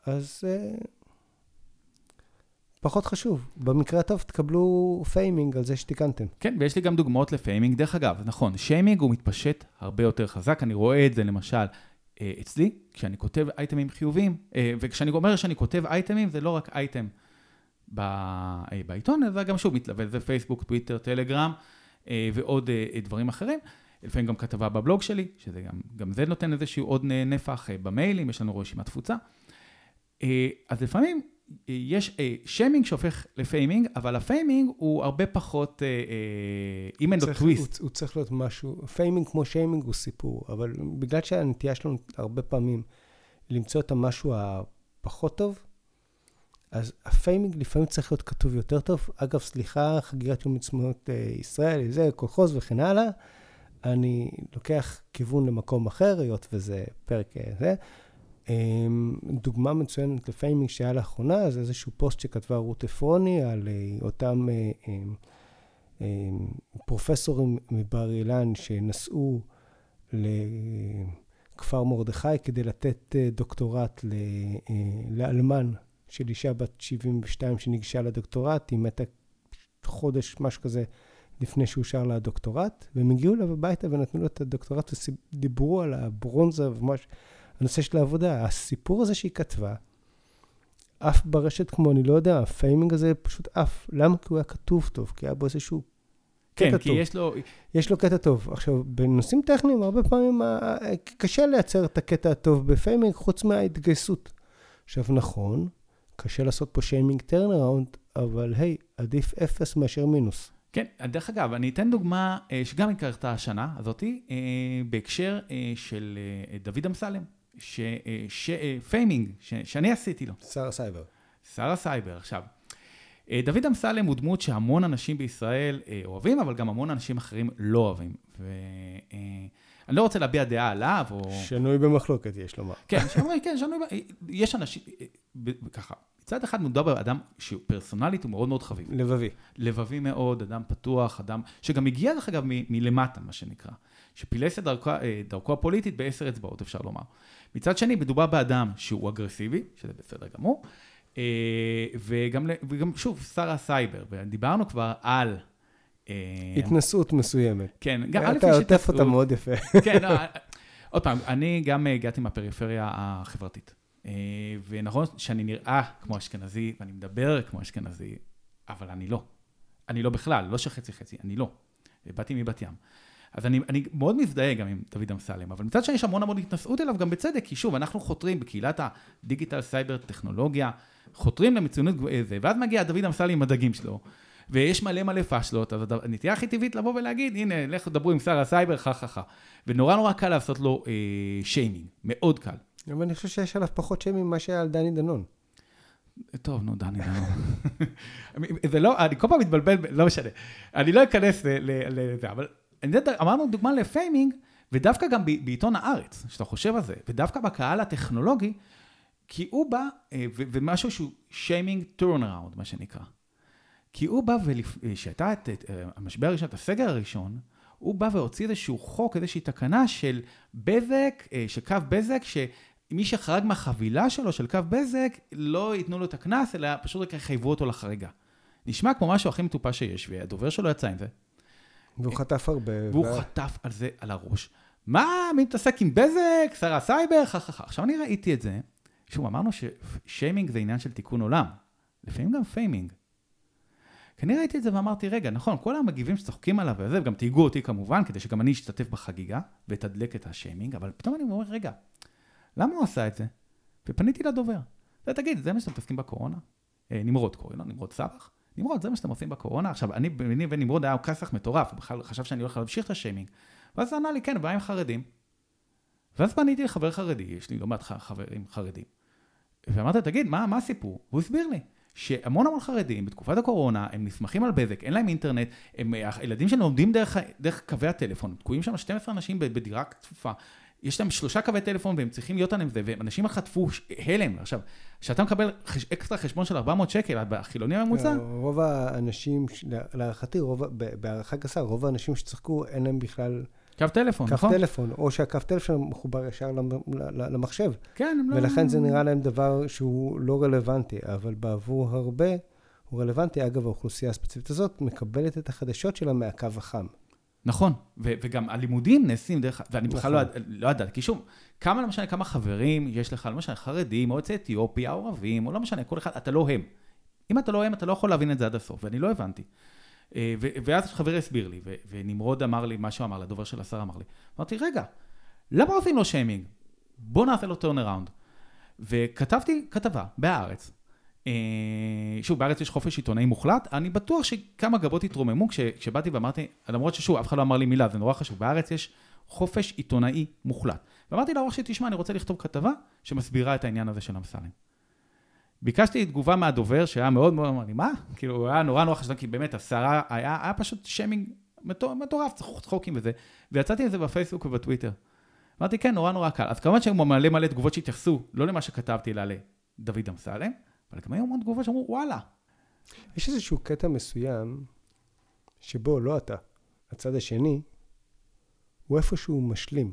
אז אה, פחות חשוב. במקרה הטוב תקבלו faming על זה שתיקנתם. כן, ויש לי גם דוגמאות ל faming. דרך אגב, נכון, שיימינג הוא מתפשט הרבה יותר חזק. אני רואה את זה למשל אה, אצלי, כשאני כותב אייטמים חיוביים, אה, וכשאני אומר שאני כותב אייטמים, זה לא רק אייטם אה, בעיתון, אלא גם שוב מתלווה לזה פייסבוק, טוויטר, טלגרם ועוד דברים אחרים. לפעמים גם כתבה בבלוג שלי, שזה גם, גם זה נותן איזשהו עוד נפח במיילים, יש לנו רשימת תפוצה. אז לפעמים יש שיימינג שהופך ל faming, אבל ה faming הוא הרבה פחות, אם אין לו טוויסט. הוא, הוא צריך להיות משהו, faming כמו שיימינג הוא סיפור, אבל בגלל שהנטייה שלנו הרבה פעמים למצוא את המשהו הפחות טוב, אז הפיימינג לפעמים צריך להיות כתוב יותר טוב. אגב, סליחה, חגיגת יום עצמאות ישראל, זה קולחוז וכן הלאה. אני לוקח כיוון למקום אחר, היות וזה פרק זה. אמ, דוגמה מצוינת לפיימינג שהיה לאחרונה, זה איזשהו פוסט שכתבה רות עפרוני על אה, אותם אה, אמ, אמ, פרופסורים מבר אילן שנסעו לכפר מרדכי כדי לתת אה, דוקטורט לאלמן של אישה בת 72 שניגשה לדוקטורט, היא מתה חודש, משהו כזה, לפני שאושר לה הדוקטורט, והם הגיעו אליו הביתה ונתנו לו את הדוקטורט ודיברו על הברונזה ומשהו. הנושא של העבודה. הסיפור הזה שהיא כתבה, עף ברשת כמו, אני לא יודע, הפיימינג הזה פשוט עף. למה? כי הוא היה כתוב טוב, כי היה בו איזשהו כן, כי טוב. יש לו... יש לו קטע טוב. עכשיו, בנושאים טכניים, הרבה פעמים קשה לייצר את הקטע הטוב בפיימינג, חוץ מההתגייסות. עכשיו, נכון, קשה לעשות פה שיימינג turnaround, אבל היי, עדיף אפס מאשר מינוס. כן, דרך אגב, אני אתן דוגמה אה, שגם היא קרתה השנה הזאתי, אה, בהקשר אה, של דוד אמסלם, פיימינג, שאני עשיתי לו. שר הסייבר. שר הסייבר. עכשיו, דוד אמסלם הוא דמות שהמון אנשים בישראל אוהבים, אבל גם המון אנשים אחרים לא אוהבים. ואני לא רוצה להביע דעה עליו, או... שנוי במחלוקת, יש לומר. כן, שאומרים, כן, שנוי, יש אנשים, ככה, מצד אחד מדובר באדם שהוא פרסונלית, הוא מאוד מאוד חביב. לבבי. לבבי מאוד, אדם פתוח, אדם שגם הגיע, דרך אגב, מ- מלמטה, מה שנקרא. שפילס את דרכו, אה, דרכו הפוליטית בעשר אצבעות, אפשר לומר. מצד שני, מדובר באדם שהוא אגרסיבי, שזה בסדר גמור, אה, וגם, וגם שוב, שר הסייבר, ודיברנו כבר על... אה, התנסות מסוימת. כן, גם א', אתה עוטף אותה מאוד יפה. כן, לא, עוד פעם, אני גם הגעתי מהפריפריה החברתית. ונכון שאני נראה כמו אשכנזי, ואני מדבר כמו אשכנזי, אבל אני לא. אני לא בכלל, לא שחצי חצי, אני לא. באתי מבת ים. אז אני, אני מאוד מזדהה גם עם דוד אמסלם, אבל מצד שני יש המון המון התנשאות אליו, גם בצדק, כי שוב, אנחנו חותרים בקהילת הדיגיטל סייבר טכנולוגיה, חותרים למצוינות זה, ואז מגיע דוד אמסלם עם הדגים שלו, ויש מלא מלא פאשלות, אז הנטייה הכי טבעית לבוא ולהגיד, הנה, לכו דברו עם שר הסייבר, חה חה חה. ונורא נורא קל לעשות לו אה, שיימינג, מאוד קל. אבל אני חושב שיש עליו פחות שם ממה שהיה על דני דנון. טוב, נו, דני דנון. זה לא, אני כל פעם מתבלבל, לא משנה. אני לא אכנס לזה, אבל אמרנו דוגמה לפיימינג, ודווקא גם בעיתון הארץ, שאתה חושב על זה, ודווקא בקהל הטכנולוגי, כי הוא בא, אה, ומשהו שהוא שיימינג turnaround, מה שנקרא. כי הוא בא, כשהייתה את אה, המשבר הראשון, את הסגר הראשון, הוא בא והוציא איזשהו חוק, איזושהי תקנה של בזק, אה, של קו בזק, שמי שחרג מהחבילה שלו, של קו בזק, לא ייתנו לו את הקנס, אלא פשוט רק יחייבו אותו לחריגה. נשמע כמו משהו הכי מטופש שיש, והדובר שלו יצא עם זה. והוא חטף הרבה. והוא ו... חטף על זה על הראש. מה, מי מתעסק עם בזק, שר הסייבר, חככה. עכשיו, אני ראיתי את זה, שוב, אמרנו ששיימינג זה עניין של תיקון עולם. לפעמים גם פיימינג. כי אני ראיתי את זה ואמרתי, רגע, נכון, כל המגיבים שצוחקים עליו וזה, וגם תייגו אותי כמובן, כדי שגם אני אשתתף בחגיגה ואתדלק את השיימינג, אבל פתאום אני אומר, רגע, למה הוא עשה את זה? ופניתי לדובר. ותגיד, זה מה שאתם מתעסקים בקורונה? אה, נמרוד קוראים לו, נמרוד סבח? נמרוד, זה מה שאתם עושים בקורונה? עכשיו, אני, ביני ונמרוד היה כסח מטורף, הוא בכלל חשב שאני הולך להמשיך את השיימינג. ואז ענה לי, כן, בעיה עם חרדים. ואז פניתי לחבר חרדי, יש לי לא מעט חברים חרדים. ואמרתי, תגיד, מה, מה הסיפור? והוא הסביר לי. שהמון המון חרדים בתקופת הקורונה, הם נסמכים על בזק, אין להם אינטרנט, הם, הילדים שלהם לומדים דרך, דרך קווי הטלפון, תקועים שם 12 אנשים בדירה צפופה. יש להם שלושה קווי טלפון והם צריכים להיות עליהם זה, ואנשים חטפו הלם. עכשיו, כשאתה מקבל חש... אקסטרה חשבון של 400 שקל, בחילוני הממוצע... רוב האנשים, להערכתי, בהערכה גסה, רוב האנשים שצחקו, אין להם בכלל... קו טלפון, קו נכון? קו טלפון, או שהקו טלפון מחובר ישר למחשב. כן, הם לא... ולכן זה נראה להם דבר שהוא לא רלוונטי, אבל בעבור הרבה הוא רלוונטי. אגב, האוכלוסייה הספציפית הזאת מקבלת את החדשות שלה מהקו החם. נכון, ו- וגם הלימודים נעשים דרך, ואני נכון. בכלל לא, לא ידעתי, כי שוב, כמה, למשל, כמה חברים יש לך, למשל, חרדים, או יוצאי אתיופיה, או ערבים, או לא משנה, כל אחד, אתה לא הם. אם אתה לא הם, אתה לא יכול להבין את זה עד הסוף, ואני לא הבנתי. אה, ואז חבר הסביר לי, ונמרוד אמר לי, מה שהוא אמר הדובר של השר אמר לי. אמרתי, רגע, למה עושים לו שיימינג? בוא נעשה לו טרן אראונד. וכתבתי כתבה בהארץ. אה, שוב, בארץ יש חופש עיתונאי מוחלט, אני בטוח שכמה גבות התרוממו כשבאתי ואמרתי, למרות ששוב, אף אחד לא אמר לי מילה, זה נורא חשוב, בארץ יש חופש עיתונאי מוחלט. ואמרתי לעורך שלי, תשמע, אני רוצה לכתוב כתבה שמסבירה את העניין הזה של אמסלם. ביקשתי תגובה מהדובר, שהיה מאוד מאוד, אמר לי, מה? כאילו, הוא היה נורא נורא חשדן, כי באמת, השרה, היה, היה פשוט שיימינג מטורף, צחוקים וזה, ויצאתי לזה בפייסבוק ובטוויטר. אמרתי, כן, נורא נורא קל. אז כמובן שהיו מלא מלא תגובות שהתייחסו, לא למה שכתבתי, אלא לדוד אמסלם, אבל גם היו המון תגובות שאמרו, וואלה. יש איזשהו קטע מסוים, שבו לא אתה, הצד השני, הוא איפשהו משלים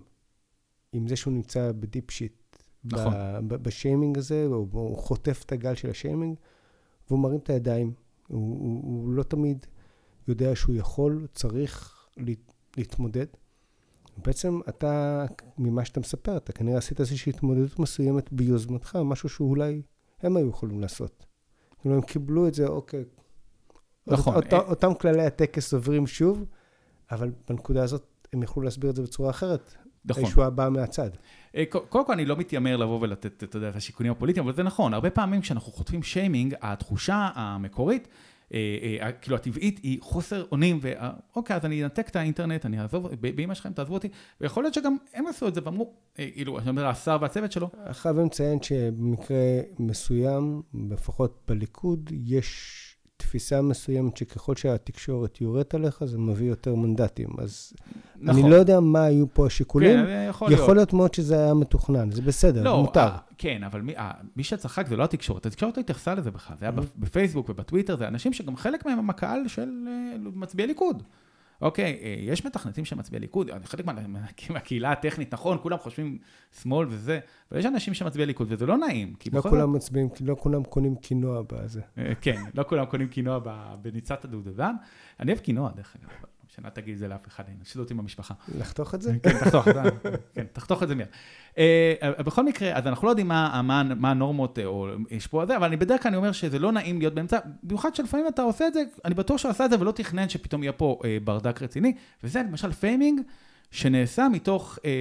עם זה שהוא נמצא בדיפ שיט. נכון. בשיימינג הזה, הוא, הוא חוטף את הגל של השיימינג, והוא מרים את הידיים. הוא, הוא, הוא לא תמיד יודע שהוא יכול, צריך להת, להתמודד. בעצם אתה, ממה שאתה מספר, אתה כנראה עשית איזושהי התמודדות מסוימת ביוזמתך, משהו שאולי הם היו יכולים לעשות. כאילו, הם קיבלו את זה, אוקיי. נכון. אות, אות, אותם כללי הטקס עוברים שוב, אבל בנקודה הזאת הם יכלו להסביר את זה בצורה אחרת. נכון. הישועה באה מהצד. אה, קודם כל, אני לא מתיימר לבוא ולתת, אתה יודע, את השיקולים הפוליטיים, אבל זה נכון. הרבה פעמים כשאנחנו חוטפים שיימינג, התחושה המקורית, כאילו הטבעית, היא חוסר אונים, ואוקיי, אז אני אנתק את האינטרנט, אני אעזוב, באמא שלכם תעזבו אותי, ויכול להיות שגם הם עשו את זה ואמרו, אה, כאילו, אני אומר, השר והצוות שלו, חייבים לציין שבמקרה מסוים, לפחות בליכוד, יש תפיסה מסוימת שככל שהתקשורת יורית עליך, זה מביא יותר מנדטים. אז נכון. אני לא יודע מה היו פה השיקולים. כן, יכול להיות. יכול להיות מאוד שזה היה מתוכנן, זה בסדר, לא, מותר. אה, כן, אבל מי, אה, מי שצחק זה לא התקשורת, התקשורת לא התייחסה לזה בכלל, זה היה Mm-hmm. בפייסבוק ובטוויטר, זה אנשים שגם חלק מהם הם הקהל של אה, מצביעי ליכוד. אוקיי, אה, יש מתכנתים של מצביעי ליכוד, אני חלק מה- מה- מהקהילה הטכנית, נכון, כולם חושבים שמאל וזה, אבל יש אנשים שמצביעי ליכוד, וזה לא נעים, כי לא זאת- כולם מצביעים, לא כולם קונים קינוע בזה. אה, כן, לא כולם קונים קינוע בניצת הדובדבן. אני אוהב קינוע, דרך אגב, לא משנה, תגיד את זה לאף אחד, אני אשאיר אותי במשפחה. לחתוך את זה? כן, תחתוך, אתה- כן, תחתוך את זה מיד. אה, בכל מקרה, אז אנחנו לא יודעים מה, מה, מה הנורמות אה, או יש פה זה, אבל אני בדרך כלל אומר שזה לא נעים להיות באמצע, במיוחד שלפעמים אתה עושה את זה, אני בטוח שהוא עשה את זה ולא תכנן שפתאום יהיה פה אה, ברדק רציני, וזה למשל פיימינג שנעשה מתוך, אה, אה,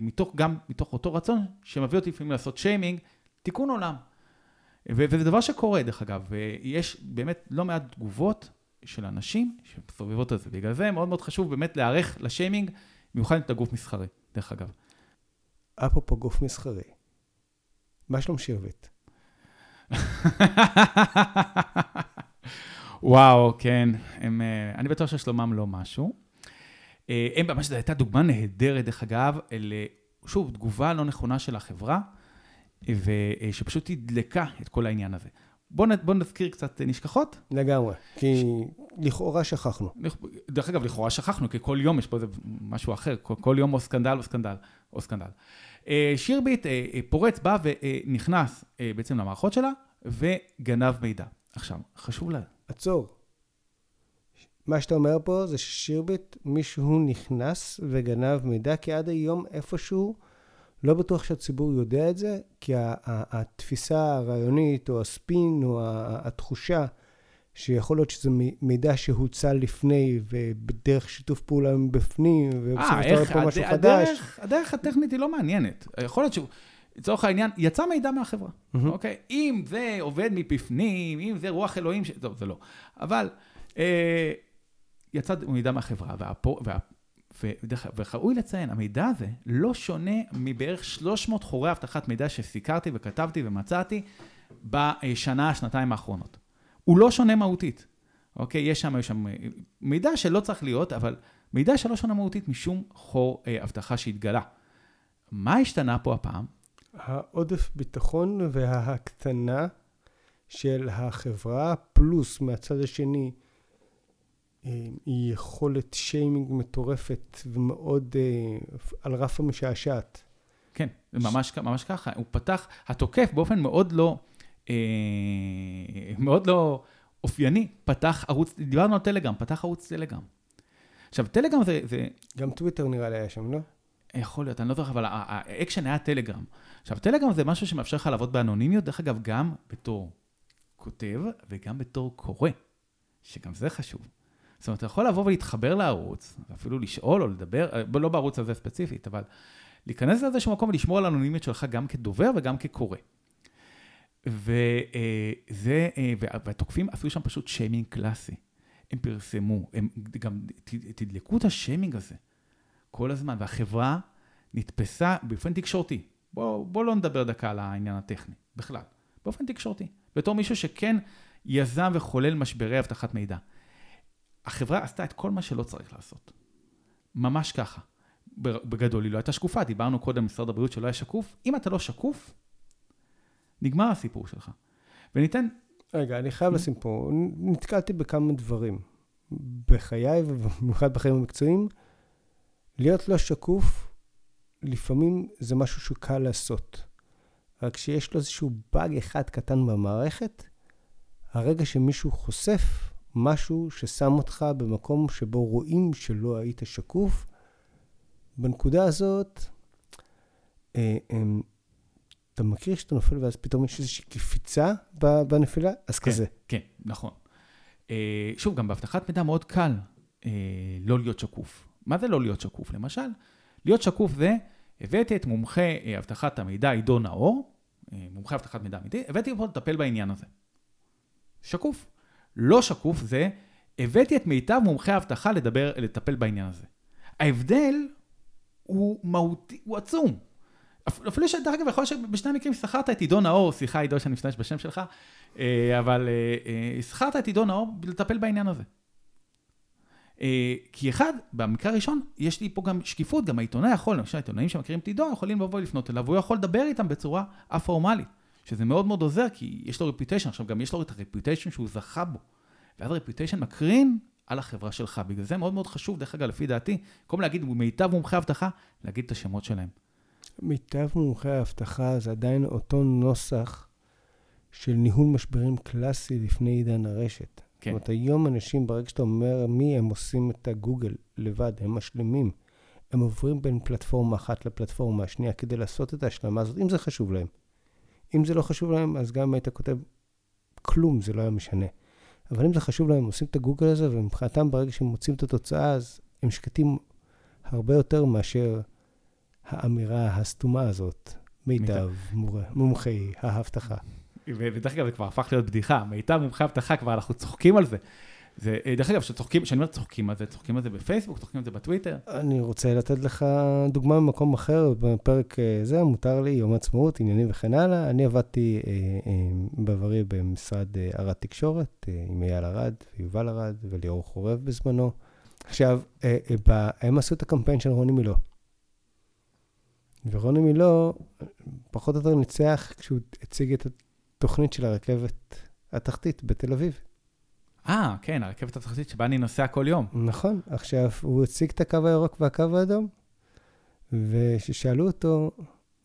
מתוך, גם מתוך אותו רצון, שמביא אותי לפעמים לעשות שיימינג, תיקון עולם. וזה דבר שקורה, דרך אגב, ויש באמת לא מעט תגובות של אנשים שמסובבות על זה. בגלל זה מאוד מאוד חשוב באמת להיערך לשיימינג, במיוחד אם אתה גוף מסחרי, דרך אגב. אפרופו גוף מסחרי. מה שלום שירביט? וואו, כן, הם, אה, אני בטוח ששלומם לא משהו. אה, הם ממש, זו הייתה דוגמה נהדרת, דרך אגב, אל, אה, שוב, תגובה לא נכונה של החברה, ושפשוט הדליקה את כל העניין הזה. בואו בוא נזכיר קצת אה, נשכחות. לגמרי. כי לכאורה שכחנו. דרך אגב, לכאורה שכחנו, כי כל יום יש פה איזה משהו אחר, כל, כל יום או סקנדל או סקנדל, או סקנדל. אה, שירביט אה, פורץ, בא ונכנס בעצם למערכות שלה, וגנב מידע. עכשיו, חשוב לה... עצור. מה שאתה אומר פה זה ששירביט, מישהו נכנס וגנב מידע, כי עד היום איפשהו, לא בטוח שהציבור יודע את זה, כי התפיסה הרעיונית, או הספין, או התחושה, שיכול להיות שזה מידע שהוצא לפני, ובדרך שיתוף פעולה מבפנים, ובסופו של דבר פה משהו חדש. הדרך, הדרך הטכנית היא לא מעניינת. יכול להיות שהוא, לצורך העניין, יצא מידע מהחברה, מהמם. אוקיי? אם זה עובד מבפנים, אם זה רוח אלוהים, ש... טוב, זה לא. אבל אה, יצא מידע מהחברה, והפו, וה, וראוי לציין, המידע הזה לא שונה מבערך 300 חורי אבטחת מידע שסיקרתי וכתבתי ומצאתי בשנה, שנתיים האחרונות. הוא לא שונה מהותית, אוקיי? יש שם, יש שם אה, מידע שלא צריך להיות, אבל מידע שלא שונה מהותית משום חור אה, אבטחה שהתגלה. מה השתנה פה הפעם? העודף ביטחון וההקטנה של החברה, פלוס מהצד השני, היא יכולת שיימינג מטורפת ומאוד אה, על רף המשעשעת. כן, ממש, ממש ככה. הוא פתח, התוקף באופן מאוד לא, אה, מאוד לא אופייני, פתח ערוץ, דיברנו על טלגרם, פתח ערוץ טלגרם. עכשיו, טלגרם זה, זה גם טוויטר נראה לי היה שם, לא? יכול להיות, אני לא זוכר, אבל האקשן היה טלגרם. עכשיו, טלגרם זה משהו שמאפשר לך לעבוד באנונימיות, דרך אגב, גם בתור כותב וגם בתור קורא, שגם זה חשוב. זאת אומרת, אתה יכול לבוא ולהתחבר לערוץ, ואפילו לשאול או לדבר, אה, לא בערוץ הזה ספציפית, אבל להיכנס לאיזשהו מקום ולשמור על האנונימיות שלך גם כדובר וגם כקורא. וזה, אה, והתוקפים עשו שם פשוט שיימינג קלאסי. הם פרסמו, הם גם תדלקו את השיימינג הזה כל הזמן, והחברה נתפסה באופן תקשורתי. בוא, בוא לא נדבר דקה על העניין הטכני, בכלל. באופן תקשורתי. בתור מישהו שכן יזם וחולל משברי אבטחת מידע. החברה עשתה את כל מה שלא צריך לעשות. ממש ככה. בגדול היא לא הייתה שקופה, דיברנו קודם משרד הבריאות שלא היה שקוף. אם אתה לא שקוף, נגמר הסיפור שלך. וניתן, רגע, אני חייב לשים פה, נתקלתי בכמה דברים בחיי, ובמיוחד בחיים המקצועיים. להיות לא שקוף, לפעמים זה משהו שקל לעשות. רק שיש לו איזשהו באג אחד קטן במערכת, הרגע שמישהו חושף משהו ששם אותך במקום שבו רואים שלא היית שקוף, בנקודה הזאת, אה, אה, אתה מכיר שאתה נופל ואז פתאום יש איזושהי קפיצה בנפילה? אז כן. כזה. כן, נכון. אה, שוב, גם באבטחת מידע מאוד קל אה, לא להיות שקוף. מה זה לא להיות שקוף? למשל, להיות שקוף זה, הבאתי את מומחה אבטחת המידע עידו נאור, מומחה אבטחת מידע אמיתי, הבאתי אותו לטפל בעניין הזה. שקוף. לא שקוף זה, הבאתי את מיטב מומחי האבטחה לדבר, לטפל בעניין הזה. ההבדל הוא מהותי, הוא עצום. אפילו שדרך אגב, יכול להיות שבשני המקרים שכרת את עידו נאור, סליחה עידו שאני משתמש בשם שלך, אה, אבל שכרת את עידו נאור לטפל בעניין הזה. אה, כי אחד, במקרה הראשון, יש לי פה גם שקיפות, גם העיתונאי יכול, למשל העיתונאים שמכירים את עידו, יכולים לבוא ולפנות אליו, והוא יכול לדבר איתם בצורה א-פורמלית, שזה מאוד מאוד עוזר, כי יש לו רפיוטיישן, עכשיו גם יש לו את הרפיוטיישן שהוא זכה בו, ואז הרפיוטיישן מקרין על החברה שלך, בגלל זה מאוד מאוד חשוב, דרך אגב, לפי דעתי, במקום להגיד מיטב מומחי אבטחה, להגיד את השמות שלהם. מיטב מומחי האבטחה זה עדיין אותו נוסח של ניהול משברים קלאסי לפני עידן הרשת. כן. זאת אומרת, היום אנשים, ברגע שאתה אומר מי, הם עושים את הגוגל לבד, הם משלימים. הם עוברים בין פלטפורמה אחת לפלטפורמה השנייה כדי לעשות את ההשלמה הזאת, אם זה חשוב להם. אם זה לא חשוב להם, אז גם אם היית כותב כלום, זה לא היה משנה. אבל אם זה חשוב להם, הם עושים את הגוגל הזה, ומבחינתם ברגע שהם מוצאים את התוצאה, אז הם שקטים הרבה יותר מאשר האמירה הסתומה הזאת, מיטב מומחי האבטחה. ודרך אגב, זה כבר הפך להיות בדיחה. מיטב מומחי אבטחה, כבר אנחנו צוחקים על זה. זה, אה, דרך אגב, כשצוחקים, כשאני אומר צוחקים על זה, צוחקים על זה בפייסבוק, צוחקים על זה בטוויטר. אני רוצה לתת לך דוגמה ממקום אחר, בפרק אה, זה, מותר לי, יום עצמאות, עניינים וכן הלאה. אני עבדתי אה, אה, בעברי במשרד אה, ארד תקשורת, אה, עם אייל ארד ויובל ארד וליאור חורב בזמנו. עכשיו, אה, אה, הם עשו את הקמפיין של רוני מילו. ורוני מילו פחות או יותר ניצח כשהוא הציג את תוכנית של הרכבת התחתית בתל אביב. אה, כן, הרכבת התחתית שבה אני נוסע כל יום. נכון. עכשיו, הוא הציג את הקו הירוק והקו האדום, וכששאלו אותו,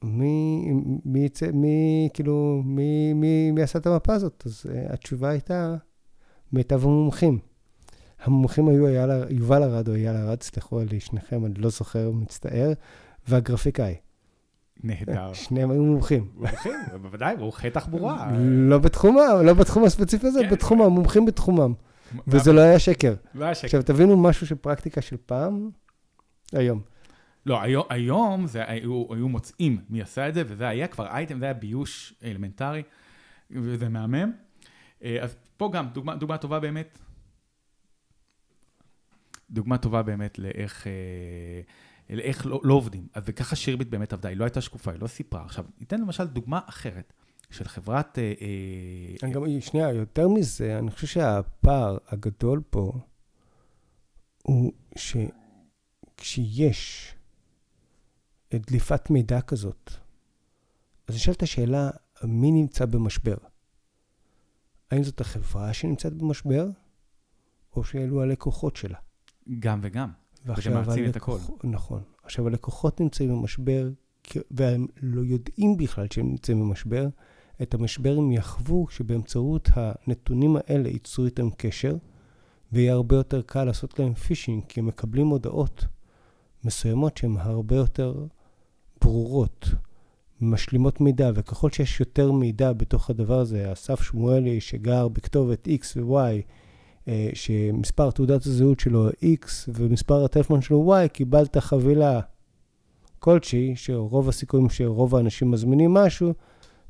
מי, מי, מי, כאילו, מי, מי, מי עשה את המפה הזאת? אז uh, התשובה הייתה, מיטב המומחים. המומחים היו יובל ארד או אייל ארד, סלחו לי שניכם, אני לא זוכר, מצטער, והגרפיקאי. נהדר. שניהם היו מומחים. מומחים, בוודאי, מומחי תחבורה. לא בתחומם, לא בתחום הספציפי הזה, כן. בתחומם, מומחים בתחומם. וזה לא היה שקר. לא היה שקר. עכשיו, תבינו משהו של פרקטיקה של פעם, היום. לא, היום, היום זה, היו, היו מוצאים מי עשה את זה, וזה היה כבר אייטם, זה היה ביוש אלמנטרי, וזה מהמם. אה, אז פה גם דוגמה, דוגמה טובה באמת, דוגמה טובה באמת לאיך... אה, אלא איך לא, לא עובדים. אז וככה שירביט באמת עבדה, היא לא הייתה שקופה, היא לא סיפרה. עכשיו, ניתן למשל דוגמה אחרת, של חברת... אה, אה, גם, שנייה, יותר מזה, אני חושב שהפער הגדול פה הוא שכשיש דליפת מידע כזאת, אז נשאלת השאלה, מי נמצא במשבר? האם זאת החברה שנמצאת במשבר, או שאלו הלקוחות שלה? גם וגם. ועכשיו מעצים את הכל. נכון. עכשיו, הלקוחות נמצאים במשבר, והם לא יודעים בכלל שהם נמצאים במשבר. את המשבר הם יחוו שבאמצעות הנתונים האלה ייצרו איתם קשר, ויהיה הרבה יותר קל לעשות להם פישינג, כי הם מקבלים הודעות מסוימות שהן הרבה יותר ברורות, משלימות מידע, וככל שיש יותר מידע בתוך הדבר הזה, אסף שמואלי שגר בכתובת X ו-Y, שמספר תעודת הזהות שלו X ומספר הטלפון שלו Y, קיבלת חבילה כלשהי, שרוב הסיכויים שרוב האנשים מזמינים משהו,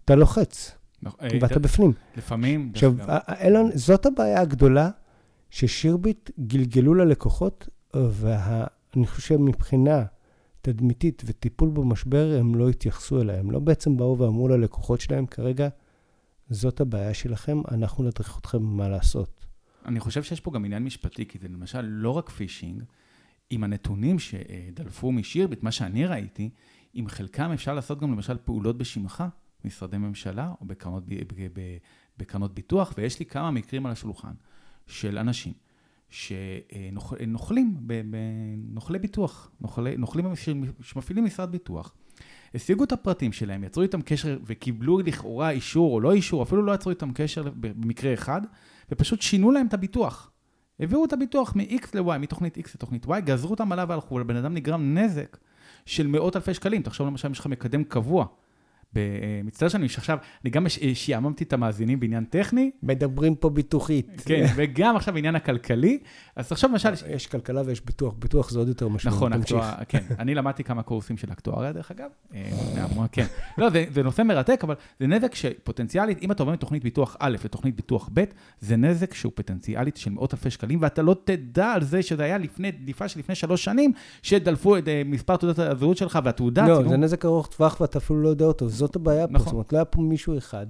אתה לוחץ, אה, ואתה בפנים. לפעמים. עכשיו, אלון, זאת הבעיה הגדולה ששירביט גלגלו ללקוחות, ואני חושב מבחינה תדמיתית וטיפול במשבר, הם לא התייחסו אליה. הם לא בעצם באו ואמרו ללקוחות שלהם, כרגע, זאת הבעיה שלכם, אנחנו נדריך אתכם מה לעשות. אני חושב שיש פה גם עניין משפטי, כי זה למשל לא רק פישינג, עם הנתונים שדלפו משירביט, מה שאני ראיתי, עם חלקם אפשר לעשות גם למשל פעולות בשמך, משרדי ממשלה או בקרנות, בקרנות ביטוח, ויש לי כמה מקרים על השולחן של אנשים שנוכלים, נוכלי ביטוח, נוכלי, נוכלים שמפעילים משרד ביטוח, השיגו את הפרטים שלהם, יצרו איתם קשר וקיבלו לכאורה אישור או לא אישור, אפילו לא יצרו איתם קשר במקרה אחד, ופשוט שינו להם את הביטוח. העבירו את הביטוח מ-X ל-Y, מתוכנית X לתוכנית Y, גזרו אותם עליו והלכו, ולבן אדם נגרם נזק של מאות אלפי שקלים. תחשוב למשל, יש לך מקדם קבוע מצטער שאני עכשיו, אני גם ש- שיעממתי את המאזינים בעניין טכני, מדברים פה ביטוחית. כן, וגם עכשיו בעניין הכלכלי. אז עכשיו למשל, יש כלכלה ויש ביטוח, ביטוח זה עוד יותר משמעות. נכון, תמשיך. אקטואר, כן. אני למדתי כמה קורסים של אקטואריה, דרך אגב. אה, כן. לא, זה, נושא מרתק, אבל זה נזק שפוטנציאלית, אם אתה עובר מתוכנית ביטוח א' לתוכנית ביטוח ב', זה נזק שהוא פוטנציאלית של מאות אלפי שקלים, ואתה לא תדע על זה שזה היה לפני, דליפה של לפני שלוש שנים, שדלפו את אה, מספר תעודת הזהות שלך, והתעודה... לא, זה נזק ארוך טווח ואתה אפילו לא יודע אותו, זאת הבעיה פה. נכון. זאת אומרת, לא היה פה מישהו אחד,